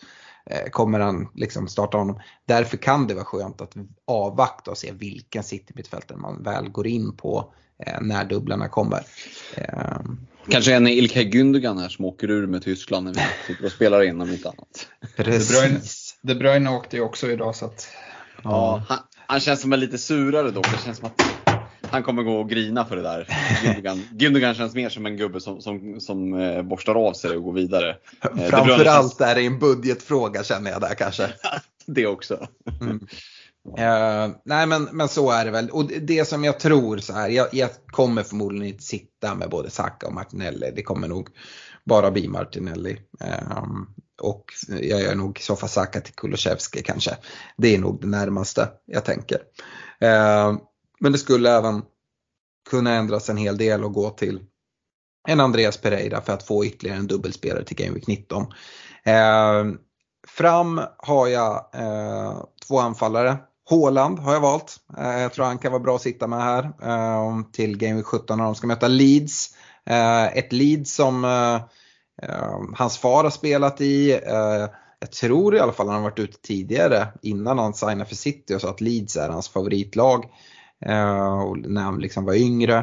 Eh, Kommer han liksom starta honom? Därför kan det vara skönt att avvakta och se vilken City-mittfältare man väl går in på eh, när dubblarna kommer. Eh, Kanske en Ilkay Gündogan här som åker ur med Tyskland när vi sitter och spelar in om inte annat. Precis. De Bruyne åkte ju också idag så att Ja, han, han känns som en lite surare då. Det känns som att han kommer gå och grina för det där. Gündogan, Gündogan känns mer som en gubbe som, som, som eh, borstar av sig och går vidare. Eh, Framförallt är det en budgetfråga känner jag där kanske. Det också. Eh, nej men, men så är det väl. Och det, det som jag tror så här, jag, jag kommer förmodligen inte sitta med både Saka och Martinelli. Det kommer nog bara bli Martinelli. Ehm, och jag gör nog Sofa Saka till Kulusevski kanske. Det är nog det närmaste jag tänker. Ehm, men det skulle även kunna ändras en hel del och gå till en Andreas Pereira för att få ytterligare en dubbelspelare till Game Week 19. Eh, fram har jag eh, två anfallare. Haaland har jag valt. Eh, jag tror han kan vara bra att sitta med här eh, till Game Week 17 när de ska möta Leeds. Eh, ett Leeds som eh, eh, hans far har spelat i. Eh, jag tror i alla fall han har varit ute tidigare innan han signade för City och sa att Leeds är hans favoritlag. Eh, och när han liksom var yngre.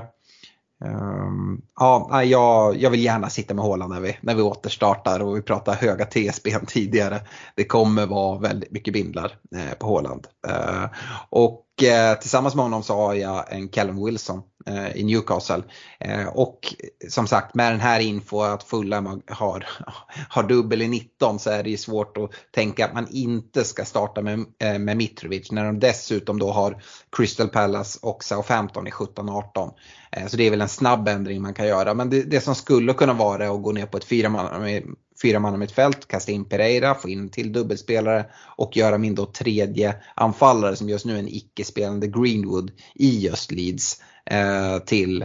Eh, ja, jag, jag vill gärna sitta med Haaland när vi, när vi återstartar och vi pratar höga TSB tidigare. Det kommer vara väldigt mycket bindlar eh, på Haaland. Eh, och eh, tillsammans med honom så har jag en Callum Wilson eh, i Newcastle. Eh, och som sagt med den här info att Fulham har, har dubbel i 19 så är det ju svårt att tänka att man inte ska starta med, eh, med Mitrovic när de dessutom då har Crystal Palace och Southampton i 17-18. Eh, Så det är väl en snabb ändring man kan göra. Men det, det som skulle kunna vara är att gå ner på ett fyra man Fyra man i mitt fält, kasta in Pereira, få in till dubbelspelare och göra min då tredje anfallare som just nu är en icke-spelande Greenwood i just Leeds eh, till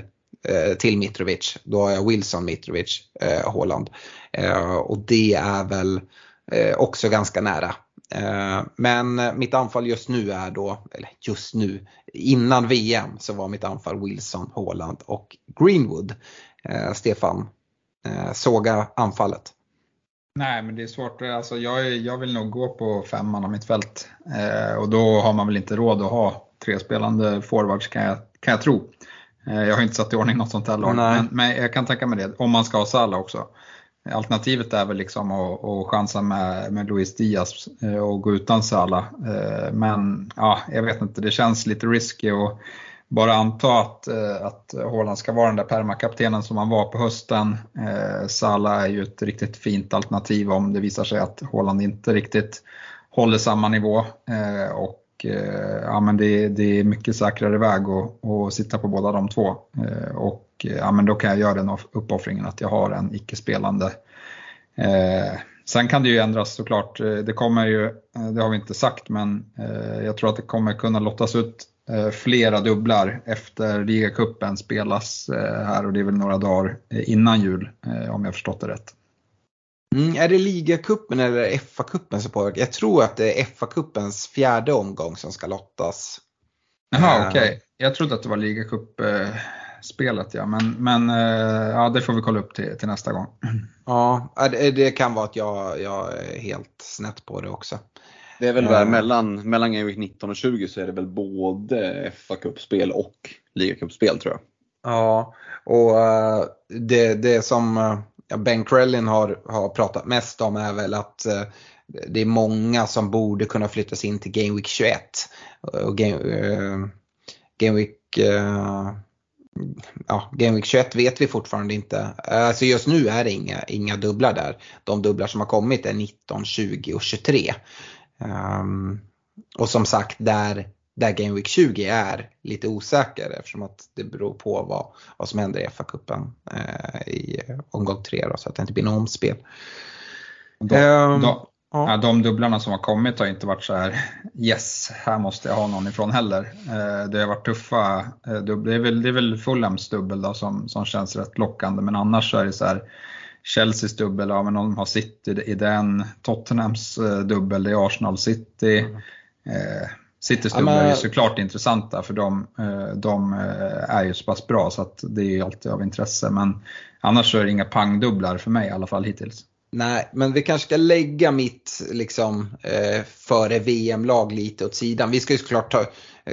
eh, till Mitrovic. Då har jag Wilson, Mitrovic, eh, Haaland. Eh, och det är väl eh, också ganska nära. Eh, men mitt anfall just nu är då, eller just nu, innan VM så var mitt anfall Wilson, Haaland och Greenwood. Eh, Stefan, eh, såga anfallet. Nej, men det är svårt. Alltså, jag, jag vill nog gå på femman av mitt fält. Eh, och då har man väl inte råd att ha tre spelande forwards kan jag, kan jag tro. Eh, jag har inte satt i ordning något sånt här lag, men, men, jag kan tänka mig det. Om man ska ha Salah också. Alternativet är väl liksom att, att chansa med, med Luis Diaz eh, och gå utan Salah. Eh, men ja, jag vet inte, det känns lite risky. Och, bara anta att, eh, att Haaland ska vara den där permakaptenen som han var på hösten. Eh, Salah är ju ett riktigt fint alternativ om det visar sig att Haaland inte riktigt håller samma nivå. Eh, och eh, ja, men det, det är mycket säkrare väg att, att sitta på båda de två. Eh, och ja, men då kan jag göra den uppoffringen att jag har en icke-spelande Sen kan det ju ändras såklart. Det kommer ju, det har vi inte sagt, men jag tror att det kommer kunna lottas ut flera dubblar efter ligacupen spelas eh, här och det är väl några dagar eh, innan jul om jag förstått det rätt. Mm, är det ligacupen eller FA-cupen som påverkar? Jag tror att det är FA-cupens fjärde omgång som ska lottas. Jaha, okej. Okay. Jag trodde att det var ligacup-spelet ja, men, men ja, det får vi kolla upp till, till nästa gång. Ja, det kan vara att jag, jag är helt snett på det också. Det är väl där mellan, mellan Game Week 19 och 20 så är det väl både fa Cup-spel och ligacupspel tror jag. Ja, och uh, det, det som uh, Ben Krellin har, har pratat mest om är väl att uh, det är många som borde kunna flyttas in till Game Week 21. Och Game, Game Week ja, Game Week 21 vet vi fortfarande inte. Alltså just nu är det inga, inga dubblar där. De dubblar som har kommit är 19, 20 och 23. Um, och som sagt, där, där Game Week 20 är lite osäker eftersom att det beror på vad, vad som händer i FA-cupen eh, i omgång 3 så att det inte blir något omspel. De, um, de, ja. de dubblarna som har kommit har inte varit så här yes, här måste jag ha någon ifrån heller. Eh, det har varit tuffa eh, dubblar. Det är väl, det är väl Fulhams dubbel då, som, som känns rätt lockande men annars så är det så här Chelseas dubbel, ja men de har City i den. Tottenhams eh, dubbel, det är Arsenal City. Mm. Eh, Citys dubbel ja, men... är ju såklart intressanta för de, eh, de är ju så pass bra så att det är alltid av intresse. Men annars så är det inga pangdubblar för mig i alla fall hittills. Nej, men vi kanske ska lägga mitt liksom, eh, före VM-lag lite åt sidan. Vi ska ju såklart ta,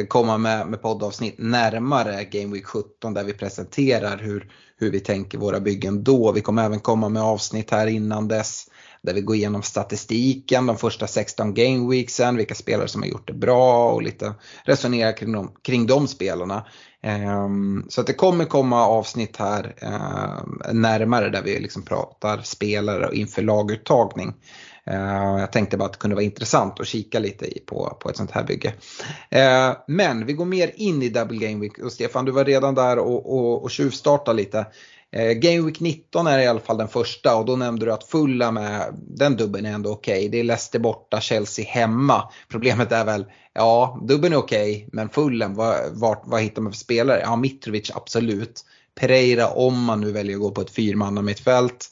komma med, med poddavsnitt närmare Game Week 17 där vi presenterar hur, hur vi tänker våra byggen då. Vi kommer även komma med avsnitt här innan dess där vi går igenom statistiken, de första 16 gameweeksen, vilka spelare som har gjort det bra och lite resonera kring de, kring de spelarna. Um, så att det kommer komma avsnitt här um, närmare där vi liksom pratar spelare inför laguttagning. Eh, jag tänkte bara att det kunde vara intressant att kika lite på, på ett sånt här bygge. Eh, men vi går mer in i Double Game Week och Stefan du var redan där och, och, och tjuvstartade lite. Eh, Game Week 19 är i alla fall den första och då nämnde du att fulla med den dubben är ändå okej. Okay. Det är Leicester borta, Chelsea hemma. Problemet är väl, ja dubben är okej okay, men fullen, vad, vad, vad hittar man för spelare? Ja Mitrovic absolut. Pereira om man nu väljer att gå på ett fyrmanna mittfält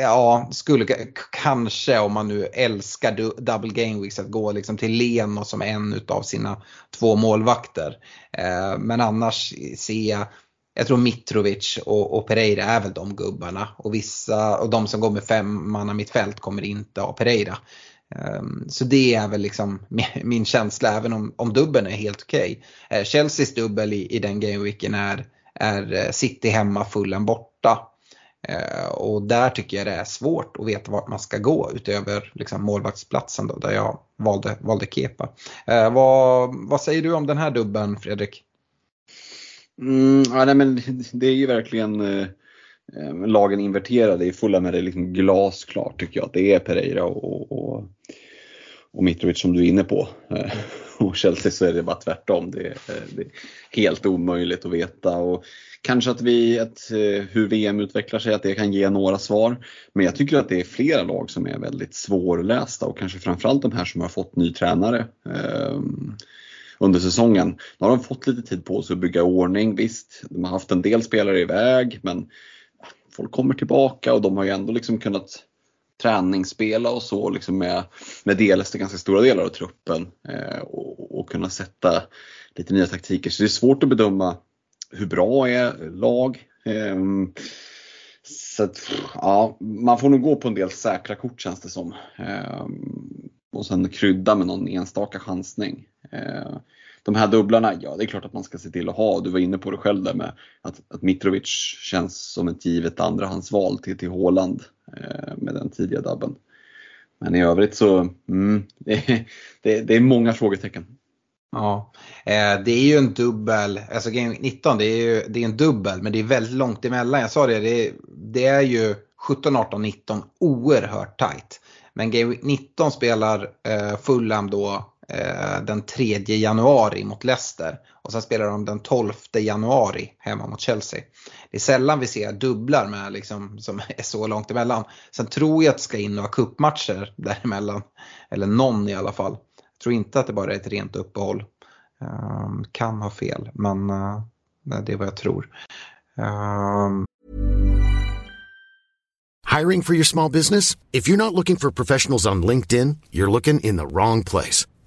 ja, skulle kanske om man nu älskar double game weeks att gå liksom till Leno som en utav sina två målvakter. Eh, men annars ser jag, jag tror Mitrovic och, och, Pereira är väl de gubbarna och vissa och de som går med fem manna mittfält kommer inte ha Pereira. Eh, så det är väl liksom min känsla även om, om dubbeln är helt okej. Okay. Eh, Chelseas dubbel i, i den gameweeken är, är eh, City hemma, fullen borta. Eh, och där tycker jag det är svårt att veta vart man ska gå utöver liksom, målvaktsplatsen då, där jag valde, valde Kepa. Eh, vad, vad säger du om den här dubben Fredrik? Mm, ja, nej, men det är ju verkligen eh, lagen inverterade i fulla med det liksom glasklart tycker jag att det är Pereira och, och, och Mitrovic som du är inne på. Eh, och Chelsea så är det bara tvärtom. Det är, det är helt omöjligt att veta. Och Kanske att, vi, att eh, hur VM utvecklar sig, att det kan ge några svar. Men jag tycker att det är flera lag som är väldigt svårlästa och kanske framförallt de här som har fått ny tränare. Ehm, under säsongen. Nu har de fått lite tid på sig att bygga ordning. Visst, de har haft en del spelare iväg men folk kommer tillbaka och de har ju ändå liksom kunnat träningsspela och så liksom med, med dels ganska stora delar av truppen eh, och, och, kunna sätta lite nya taktiker. Så det är svårt att bedöma hur bra är lag. Eh, så att, ja, man får nog gå på en del säkra kort känns det som. Eh, och sen krydda med någon enstaka chansning. Ehm, de här dubblarna, ja det är klart att man ska se till att ha. Du var inne på det själv där med att, att Mitrovic känns som ett givet andrahandsval till, till Håland eh, med den tidiga dubben. Men i övrigt så, mm, det, det, det, är många frågetecken. Ja, eh, det är ju en dubbel, alltså Game 19 det är ju det är en dubbel men det är väldigt långt emellan. Jag sa det, det är, det är ju 17, 18, 19 oerhört tight. Men Game 19 spelar eh, Fulham då Eh, den 3 januari mot Leicester. Och sen spelar de den 12 januari hemma mot Chelsea. Det är sällan vi ser dubblar med liksom, som är så långt emellan. Sen tror jag att det ska in några cupmatcher däremellan. Eller någon i alla fall. Jag tror inte att det bara är ett rent uppehåll. Um, kan ha fel men uh, det är vad jag tror. Um... Hiring for your small business? If you're not looking for professionals on LinkedIn, you're looking in the wrong place.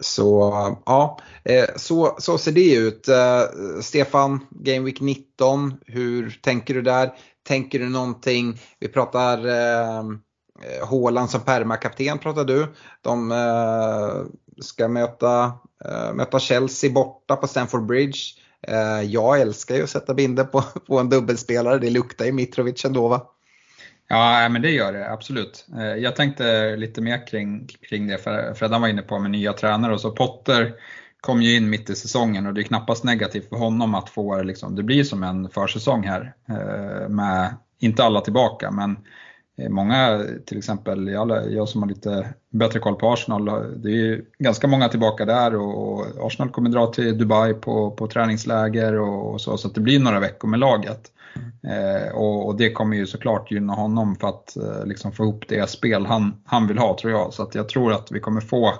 Så ja, eh, så, så ser det ut. Eh, Stefan, Game Week 19, hur tänker du där? Tänker du någonting? Vi pratar eh, Håland som permakapten pratar du. De eh, ska möta, möta Chelsea borta på Stamford Bridge. Jag älskar ju att sätta binder på, på en dubbelspelare, det luktar ju Mitrovic ändå va? Ja, men det gör det absolut. Eh, jag tänkte lite mer kring, kring det, för Freddan var inne på med nya tränare och så Potter kom ju in mitt i säsongen och det är knappast negativt för honom att få, liksom, det blir som en försäsong här eh, med, inte alla tillbaka, men eh, många, till exempel jag, jag som har lite bättre koll på Arsenal, det är ju ganska många tillbaka där och, Arsenal kommer dra till Dubai på, på träningsläger och, och så, så det blir några veckor med laget. Eh, och, och, det kommer ju såklart gynna honom för att eh, liksom få ihop det spel han, han vill ha tror jag. Så att jag tror att vi kommer få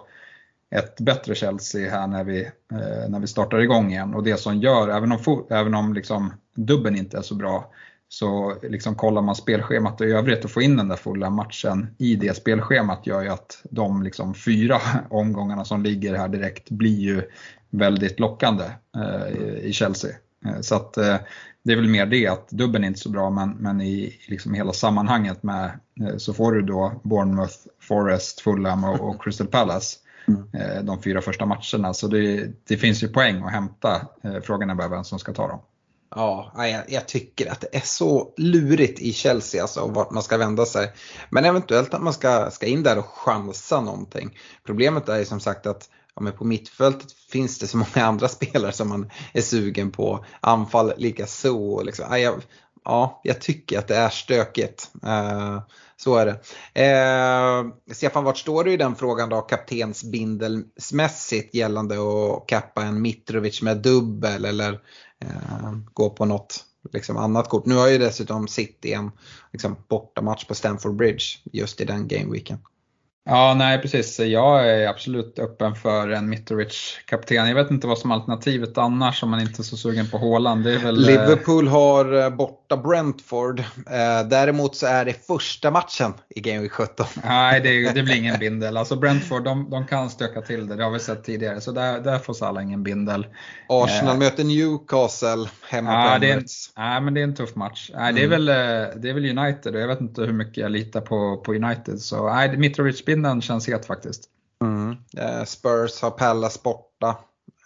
ett bättre Chelsea här när vi, eh, när vi startar igång igen. Och det som gör, även om, även om liksom dubben inte är så bra, så liksom kollar man spelschemat i övrigt och får in den där fulla matchen i det spelschemat gör ju att de liksom fyra omgångarna som ligger här direkt blir ju väldigt lockande eh, i Chelsea. Eh, så att eh, det är väl mer det att dubben är inte så bra men, men i liksom hela sammanhanget med eh, så får du då Bournemouth, Forest, Fulham och, och Crystal Palace. Mm. De fyra första matcherna. Så det, det finns ju poäng att hämta. Frågan är bara vem som ska ta dem. Ja, jag, jag, tycker att det är så lurigt i Chelsea alltså vart man ska vända sig. Men eventuellt att man ska, ska in där och chansa någonting. Problemet är ju som sagt att ja, men på mittfältet finns det så många andra spelare som man är sugen på. Anfall likaså. Liksom. Ja, jag, ja, jag tycker att det är stökigt. Uh, så är det. Uh, Stefan, vart står du i den frågan då kaptensbindelsmässigt gällande att kappa en Mitrovic med dubbel eller uh, gå på något liksom, annat kort? Nu har ju dessutom City en liksom, bortamatch på Stamford Bridge just i den gameweeken. Ja, nej precis. Jag är absolut öppen för en Mitrovic-kapten. Jag vet inte vad som är alternativet annars om man inte är så sugen på Håland. Väl... Eh, Liverpool har eh, bort borta Brentford. Eh, däremot så är det första matchen i Game Week 17. Nej, det, det blir ingen bindel. Alltså Brentford de, de kan stöka till det, det har vi sett tidigare. Så där, där får Salah ingen bindel. Arsenal möter Newcastle hemma Ja, på det är, en, Emirates. nej, men det är en tuff match. Nej, det, är väl, eh, det är väl United och jag vet inte hur mycket jag litar på, på United. Så nej, Mitrovic-bindeln känns het faktiskt. Mm. Eh, Spurs har Pallas borta.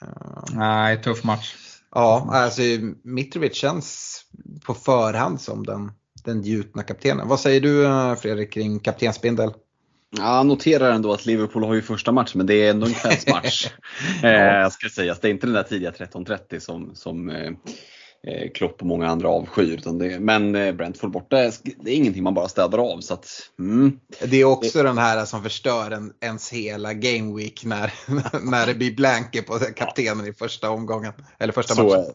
Eh, Nej, tuff match. Ja, alltså Mitrovic känns på förhand som den, den gjutna kaptenen. Vad säger du eh, Fredrik kring kaptensbindel? Ja, noterar ändå att Liverpool har ju första match men det är ändå en kvällsmatch. eh, ska sägas. Det är inte den där tidiga 13.30 som, som eh, eh, Klopp och många andra avskyr. Det, men eh, Brentford borta, det är ingenting man bara städar av. Så att, mm. Det är också den här som förstör en, ens hela game week när, när det blir blanke på kaptenen i första omgången. Eller första så, matchen. är,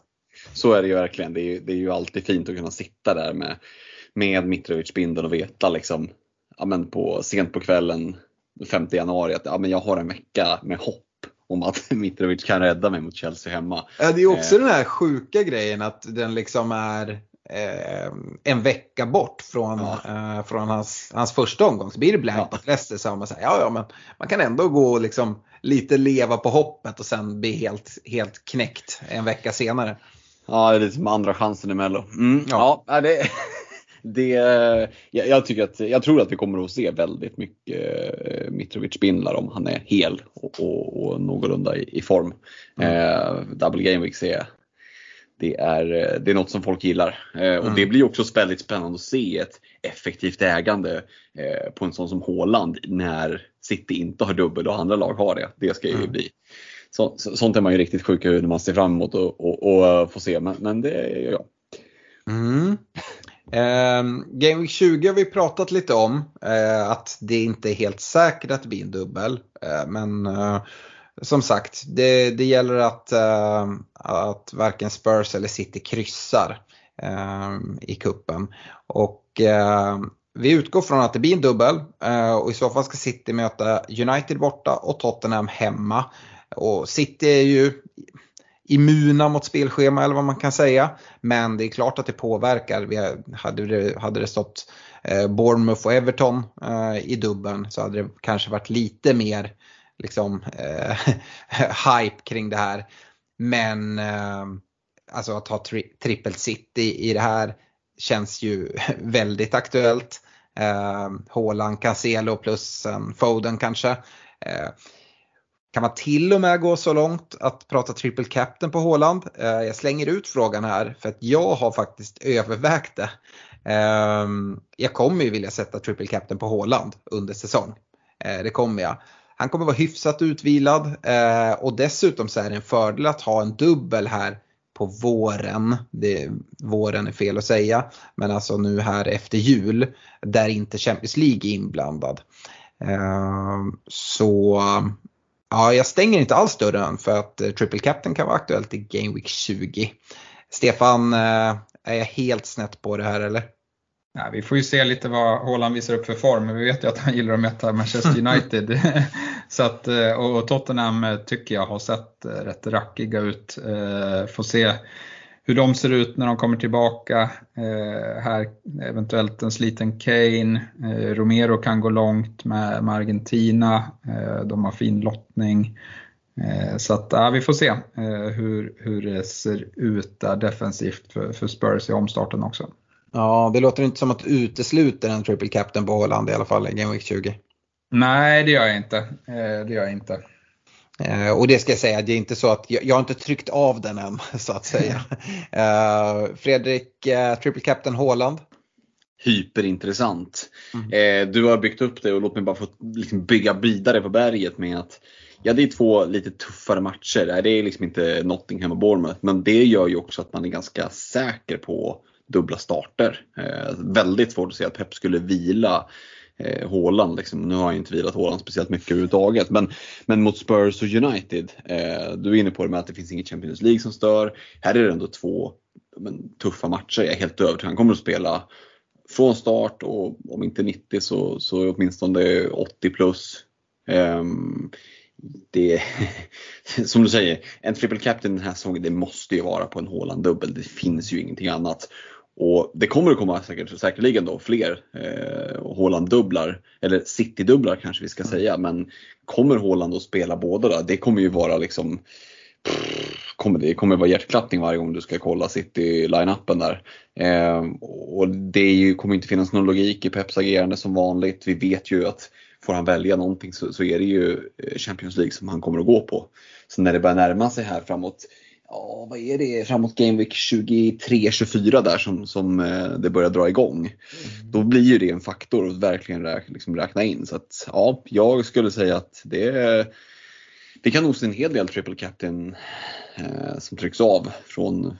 så är det ju verkligen. Det är, ju- det är ju alltid fint att kunna sitta där med, med Mitrovic-bindeln och veta liksom, ja, men på, sent på kvällen 5 januari att ja, men jag har en vecka med hopp om att Mitrovic kan rädda mig mot Chelsea hemma. Ja, det är också Eh. den här sjuka grejen att den liksom är eh, en vecka bort från, eh, från hans, hans första omgång. Så blir det blank Ja. mot Leicester så har man säger ja, ja men man kan ändå gå och liksom lite leva på hoppet och sen bli helt, helt knäckt en vecka senare. Ja, det är lite som andra chansen i Mello. Mm, ja. ja, det, det, jag, jag, tycker att, jag tror att vi kommer att se väldigt mycket eh, Mitrovic-bindlar om han är hel och, och, och någorlunda i, i form. Eh, double game weeks är, det är, eh, det är något som folk gillar. Eh, och det blir också väldigt spännande att se ett effektivt ägande eh, på en sån som Haaland när City inte har dubbel och andra lag har det. Det ska ju bli så, så, sånt är man ju riktigt sjuk när man ser fram emot och, och, och får se. Men, men det jag. Mm. Eh, Game Week 20 har vi pratat lite om. Eh, att det inte är helt säkert att det blir en dubbel. Eh, men eh, som sagt, det, det gäller att, eh, att varken Spurs eller City kryssar eh, i kuppen. Och eh, vi utgår från att det blir en dubbel eh, och i så fall ska City möta United borta och Tottenham hemma. Och City är ju immuna mot spelschema eller vad man kan säga. Men det är klart att det påverkar. Vi hade, det, hade det stått eh, Bournemouth och Everton eh, i dubben så hade det kanske varit lite mer liksom, eh, hype kring det här. Men eh, alltså att ha tri trippel city i det här känns ju väldigt aktuellt. Eh, Haaland, Cancelo plus en Foden kanske. Eh, kan man till och med gå så långt att prata triple captain på Håland? Eh, jag slänger ut frågan här för att jag har faktiskt övervägt det. Ehm, jag kommer ju vilja sätta triple captain på Håland under säsong. Eh, det kommer jag. Han kommer vara hyfsat utvilad eh, och dessutom så är det en fördel att ha en dubbel här på våren. Det, våren är fel att säga, men alltså nu här efter jul där inte Champions League är inblandad. Ehm, så ja, jag stänger inte alls dörren för att eh, Triple Captain kan vara aktuellt i Game Week 20. Stefan, eh, är jag helt snett på det här eller? Ja, vi får ju se lite vad Haaland visar upp för form. men Vi vet ju att han gillar att möta Manchester United. Så att, eh, och Tottenham tycker jag har sett rätt rackiga ut. Får se hur de ser ut när de kommer tillbaka. Eh, Här eventuellt en sliten Kane. Eh, Romero kan gå långt med, med Argentina. Eh, De har fin lottning. Så att, ja, vi får se hur, hur det ser ut där defensivt för, för Spurs i omstarten också. Ja, det låter inte som att du utesluter en Triple Captain på Haaland i alla fall i Game Week 20. Nej, det gör jag inte. Det gör jag inte. Eh, och det ska jag säga, det är inte så att jag, jag har inte tryckt av den än så att säga. Eh, Fredrik, eh, Triple Captain Haaland. hyperintressant. Eh, du har byggt upp det och låt mig bara få liksom, bygga vidare på berget med att Ja, det är två lite tuffare matcher. Det är liksom inte Nottingham och Bournemouth, men det gör ju också att man är ganska säker på dubbla starter. Eh, väldigt svårt att se att Pep skulle vila eh, Haaland. Liksom. Nu har jag inte vilat Haaland speciellt mycket överhuvudtaget. Men, men mot Spurs och United, eh, du är inne på det med att det finns inget Champions League som stör. Här är det ändå två men, tuffa matcher. Jag är helt övertygad. Han kommer att spela från start och om inte 90 så, så åtminstone 80 plus. Ehm, det, som du säger, en triple captain den här säsongen, det måste ju vara på en Haaland dubbel. Det finns ju ingenting annat. Och det kommer att komma säkert, säkerligen då fler eh, Haaland-dubblar, eller City-dubblar kanske vi ska säga. Men kommer Haaland att spela båda då? Det kommer ju vara liksom pff, kommer, det kommer vara hjärtklappning varje gång du ska kolla City-line-upen där. Eh, och det ju, kommer inte finnas någon logik i Peps agerande som vanligt. Vi vet ju att får han välja någonting så, så är det ju eh, Champions League som han kommer att gå på. Så när det börjar närma sig här framåt ja, vad är det, framåt Game Week 23-24 där som, som eh, det börjar dra igång. Mm. Då blir ju det en faktor att verkligen räk, liksom räkna in. Så att, ja, jag skulle säga att det, det kan nog se en hel del triple captain eh, som trycks av från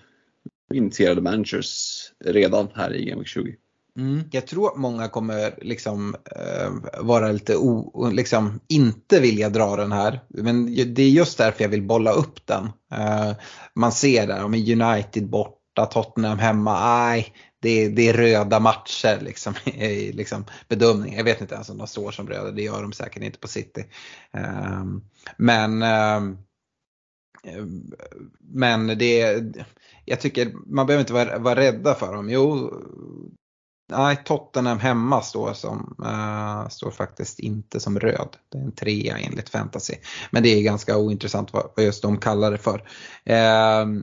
initierade managers redan här i Game Week 20. Mm. Jag tror att många kommer liksom eh, vara lite o, liksom inte vilja dra den här. Men det är just därför jag vill bolla upp den. Eh, man ser där, om United borta, Tottenham hemma, nej det, det är röda matcher liksom, i liksom, bedömning. Jag vet inte ens om de står som röda, det gör de säkert inte på City. Eh, men eh, eh, men det, jag tycker man behöver inte vara, vara rädda för dem. Jo, Nej, Tottenham hemma står, som, uh, står faktiskt inte som röd. Det är en trea enligt fantasy. Men det är ganska ointressant vad, vad just de kallar det för. Uh,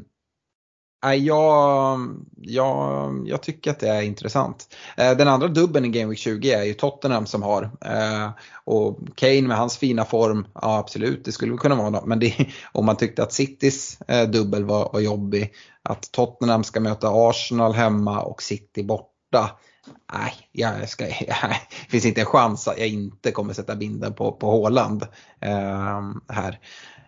jag, jag, jag tycker att det är intressant. Uh, den andra dubben i Game Week 20 är ju Tottenham som har. Uh, och Kane med hans fina form, ja absolut det skulle kunna vara något. Men det, om man tyckte att Citys dubbel var, var jobbig. Att Tottenham ska möta Arsenal hemma och City borta nej, jag ska, det finns inte en chans att jag inte kommer sätta binden på, på Håland eh, här.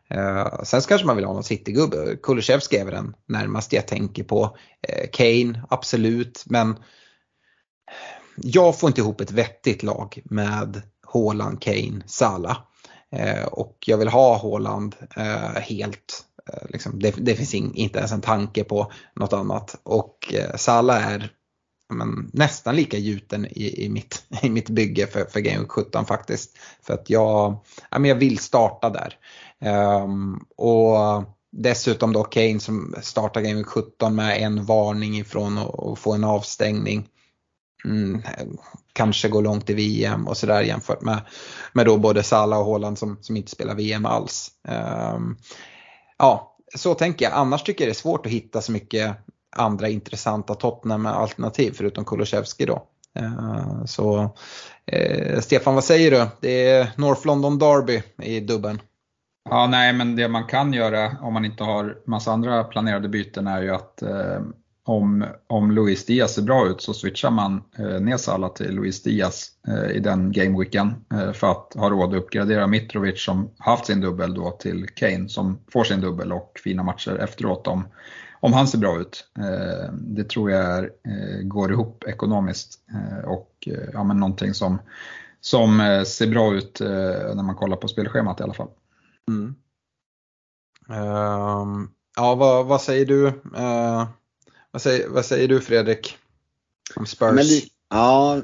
Eh, sen kanske man vill ha någon Citygubbe. Kulusevski är väl den närmaste jag tänker på. Eh, Kane, absolut, men jag får inte ihop ett vettigt lag med Håland, Kane, Sala. Eh, och jag vill ha Håland eh, helt eh, Liksom, det, det, finns in, inte ens en tanke på något annat. Och eh, Sala är men, nästan lika gjuten i, i, mitt, i mitt bygge för, för Game 17 faktiskt. För att jag, ja, men jag vill starta där. Um, och dessutom då Kane som startar Game 17 med en varning ifrån att få en avstängning. Mm, kanske går långt i VM och sådär jämfört med, med då både Salah och Haaland som, som inte spelar VM alls. Um, ja, så tänker jag. Annars tycker jag det är svårt att hitta så mycket andra intressanta Tottenham-alternativ förutom Kulusevski då. Eh, så eh, Stefan, vad säger du? Det är North London Derby i dubben. Ja, nej, men det man kan göra om man inte har massa andra planerade byten är ju att eh, om, om Luis Diaz ser bra ut så switchar man eh, ner Salah till Luis Diaz eh, i den gameweeken eh, för att ha råd att uppgradera Mitrovic som haft sin dubbel då till Kane som får sin dubbel och fina matcher efteråt om om han ser bra ut. Eh, det tror jag är, eh, går ihop ekonomiskt eh, och ja, men någonting som, som ser bra ut när man kollar på spelschemat i alla fall. Mm. Um, ja, vad, vad, säger du? Uh, vad, säger, vad säger du Fredrik? Om Spurs? Men, ja,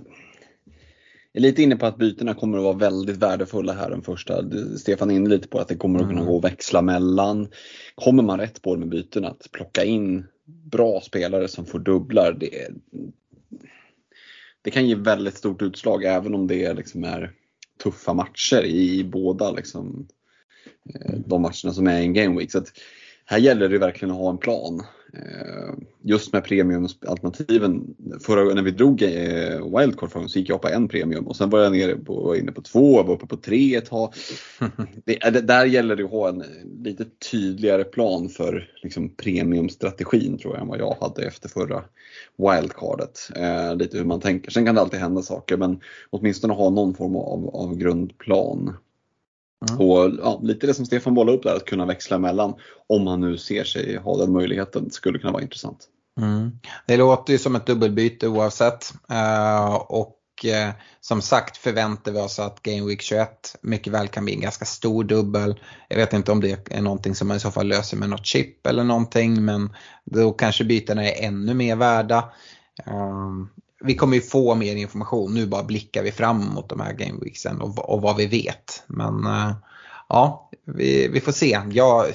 är lite inne på att bytena kommer att vara väldigt värdefulla här den första. Stefan är inne lite på att det kommer att kunna mm. gå att växla mellan. Kommer man rätt på det med bytena, att plocka in bra spelare som får dubblar, det, det kan ge väldigt stort utslag även om det liksom är tuffa matcher i båda liksom, eh, de matcherna som är i en game week. Så här gäller det verkligen att ha en plan. Eh, just med premiumalternativen, förra när vi drog eh, wildcard förra så gick jag på en premium och sen var jag nere på, var inne på två, var uppe på tre ett tag. Det, det, där gäller det att ha en lite tydligare plan för liksom, premiumstrategin tror jag än vad jag hade efter förra wildcardet. Eh, lite hur man tänker. Sen kan det alltid hända saker men åtminstone ha någon form av, av grundplan. Mm. Och ja, lite det som Stefan bollade upp där, att kunna växla emellan om man nu ser sig ha den möjligheten skulle kunna vara intressant. Mm. Det låter ju som ett dubbelbyte oavsett. Uh, och uh, som sagt förväntar vi oss att Game Week 21 mycket väl kan bli en ganska stor dubbel. Jag vet inte om det är någonting som man i så fall löser med något chip eller någonting men då kanske bytena är ännu mer värda. Uh, vi kommer ju få mer information. Nu bara blickar vi fram mot de här gameweeksen och, och vad vi vet. Men uh, ja, vi, vi, får se. Jag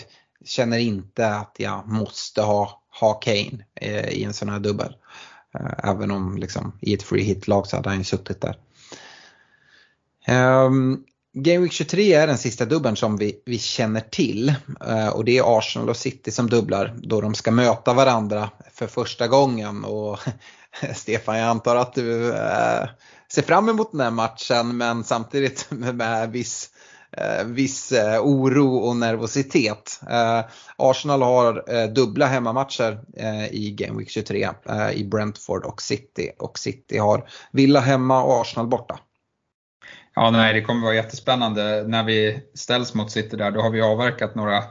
känner inte att jag måste ha, ha Kane uh, i en sån här dubbel. Eh, även om liksom, i ett free hit-lag så hade han ju suttit där. Um, Game Week 23 är den sista dubbeln som vi, vi känner till uh, och det är Arsenal och City som dubblar då de ska möta varandra för första gången. Och Stefan, jag antar att du eh, ser fram emot den här matchen men samtidigt med viss, eh, viss eh, oro och nervositet. Eh, Arsenal har eh, dubbla hemmamatcher i Game Week 23 i Brentford och City och City har Villa hemma och Arsenal borta. Ja, nej, det kommer vara jättespännande när vi ställs mot City där. Då har vi avverkat några,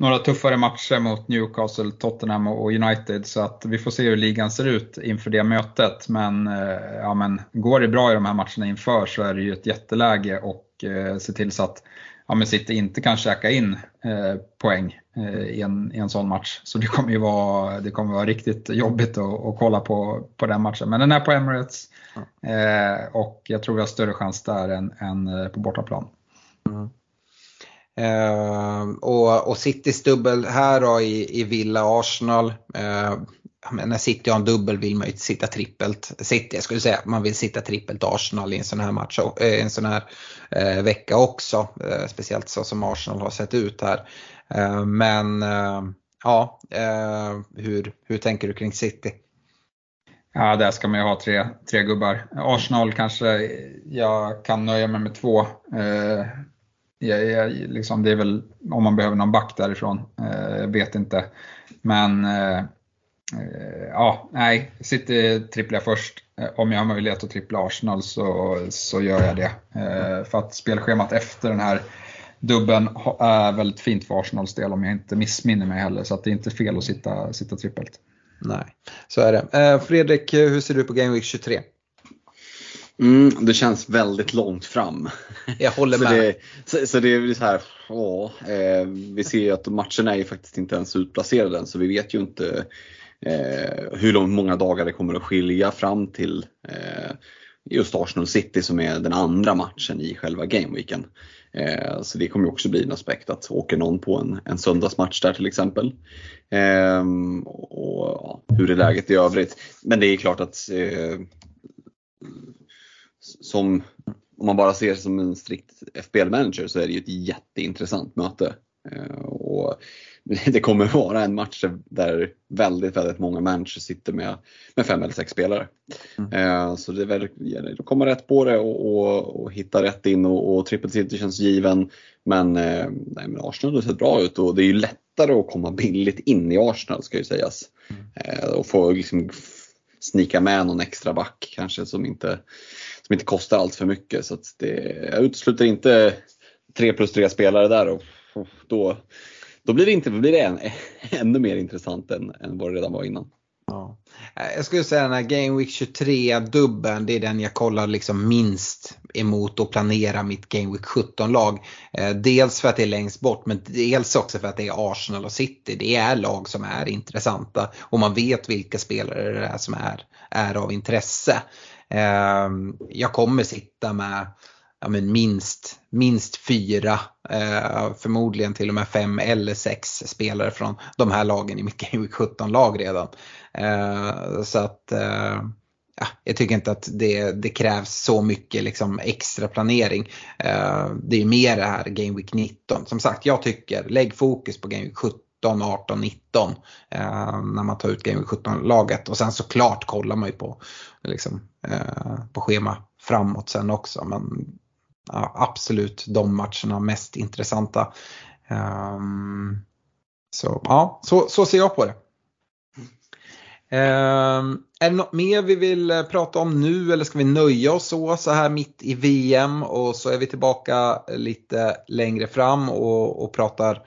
några tuffare matcher mot Newcastle, Tottenham och United. Så att vi får se hur ligan ser ut inför det mötet. Men, eh, ja, men går det bra i de här matcherna inför så är det ju ett jätteläge och eh, se till så att ja, men City inte kan käka in eh, poäng eh, i, en, i en sån match. Så det kommer ju vara, det kommer vara riktigt jobbigt att, att kolla på, på den matchen. Men den är på Emirates eh, och jag tror vi har större chans där än, än på bortaplan. Ehm, och, och Citys dubbel här då i, i Villa Arsenal. Uh, när City har en dubbel vill man ju inte sitta trippelt. City, jag skulle säga att man vill sitta trippelt Arsenal i en sån här match, äh, en sån här eh, vecka också. Eh, speciellt så som Arsenal har sett ut här. Ehm, men ehm, ja, hur, hur tänker du kring City? Ja, där ska man ju ha tre, tre gubbar. Arsenal kanske jag kan nöja mig med två. Eh, jag, jag, liksom, det är väl om man behöver någon back därifrån, eh, jag vet inte. Men eh, eh, ja, nej, City tripplar jag först. Eh, om jag har möjlighet att trippla Arsenal så, så gör jag det. Eh, för att spelschemat efter den här dubben är väldigt fint för Arsenals del om jag inte missminner mig heller. Så att det är inte fel att sitta, sitta trippelt. Nej, så är det. Eh, Fredrik, hur ser du på Game Week 23? Mm, det känns väldigt långt fram. Jag håller med. så, det, så, så, det är så här, åh, eh, vi ser ju att matcherna är ju faktiskt inte ens utplacerade än så vi vet ju inte eh, hur lång, många dagar det kommer att skilja fram till eh, just Arsenal City som är den andra matchen i själva gameweeken. Eh, så det kommer också bli en aspekt att åker någon på en, en söndagsmatch där till exempel. Eh, och ja, hur är läget i övrigt? Men det är klart att eh, som, om man bara ser som en strikt FBL-manager så är det ju ett jätteintressant möte. Eh, och det kommer vara en match där väldigt, väldigt många managers sitter med, med fem eller sex spelare. Mm. Eh, så det är väl att komma rätt på det och, och, och hitta rätt in och, och triple city känns given. Men, eh, nej, men Arsenal har sett bra ut och det är ju lättare att komma billigt in i Arsenal ska ju sägas. Mm. Och få liksom snika med någon extra back kanske som inte, som inte kostar allt för mycket. Så det, jag utesluter inte 3 plus 3 spelare där och, och då då blir det, inte, blir det än, ännu mer intressant än, än vad det redan var innan. Ja. Jag skulle säga den här Game Week 23 dubben, det är den jag kollar liksom minst emot och planerar mitt Game Week 17-lag. Eh, dels för att det är längst bort men dels också för att det är Arsenal och City. Det är lag som är intressanta och man vet vilka spelare det är som är, är av intresse. Eh, jag kommer sitta med ja, men minst, minst fyra, eh, förmodligen till och med fem eller sex spelare från de här lagen i mitt Game Week 17-lag redan. Eh, så att eh, ja, jag tycker inte att det, det krävs så mycket liksom, extra planering. Eh, det är mer det här Game Week 19. Som sagt, jag tycker lägg fokus på Game Week 17 18, 19 eh, när man tar ut Game 17-laget. Och sen såklart kollar man ju på, liksom, eh, på schema framåt sen också. Men ja, absolut de matcherna mest intressanta. Eh, så ja, så, så ser jag på det. Ehm, är det något mer vi vill eh, prata om nu eller ska vi nöja oss så, så här mitt i VM och så är vi tillbaka eh, lite längre fram och, och pratar,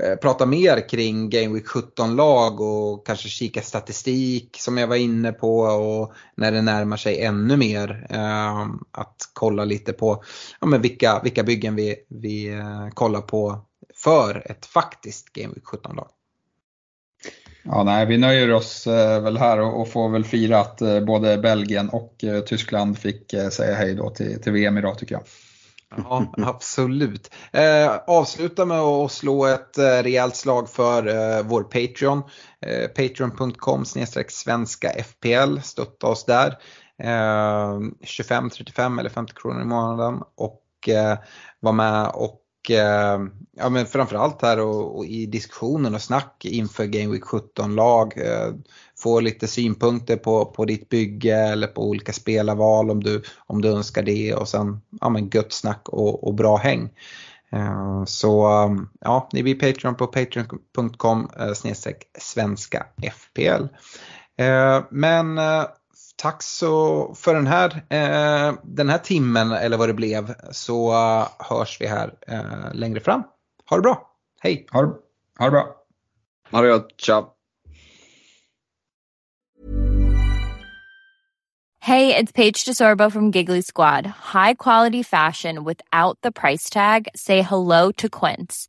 eh, pratar mer kring Game Week 17-lag och kanske kika statistik som jag var inne på och när det närmar sig ännu mer eh, att kolla lite på ja, men vilka, vilka byggen vi, vi eh, kollar på för ett faktiskt Game Week 17-lag. Ja, nej, vi nöjer oss eh, väl här och, och får väl fira att eh, både Belgien och eh, Tyskland fick eh, säga hej då till, till VM idag tycker jag. Ja, absolut. Eh, avsluta med att slå ett eh, rejält slag för eh, vår Patreon. Eh, Patreon.com svenska FPL. Stötta oss där. Eh, 25, 35 eller 50 kronor i månaden. Och eh, var med och Eh, ja, men framförallt här och, och, i diskussionen och snack inför Game Week 17-lag. Eh, få lite synpunkter på, på ditt bygge eller på olika spelarval om du, om du önskar det och sen ja, men gött snack och, och bra häng. Eh, så eh, ja, ni blir Patreon på patreon.com uh, snedstreck svenska FPL. Men tack så för den här, den här timmen eller vad det blev så hörs vi här längre fram. Ha det bra, hej! Ha det, ha det bra! Ha det gott, ciao! Hey, it's Paige DeSorbo from Giggly Squad. High quality fashion without the price tag. Say hello to Quince.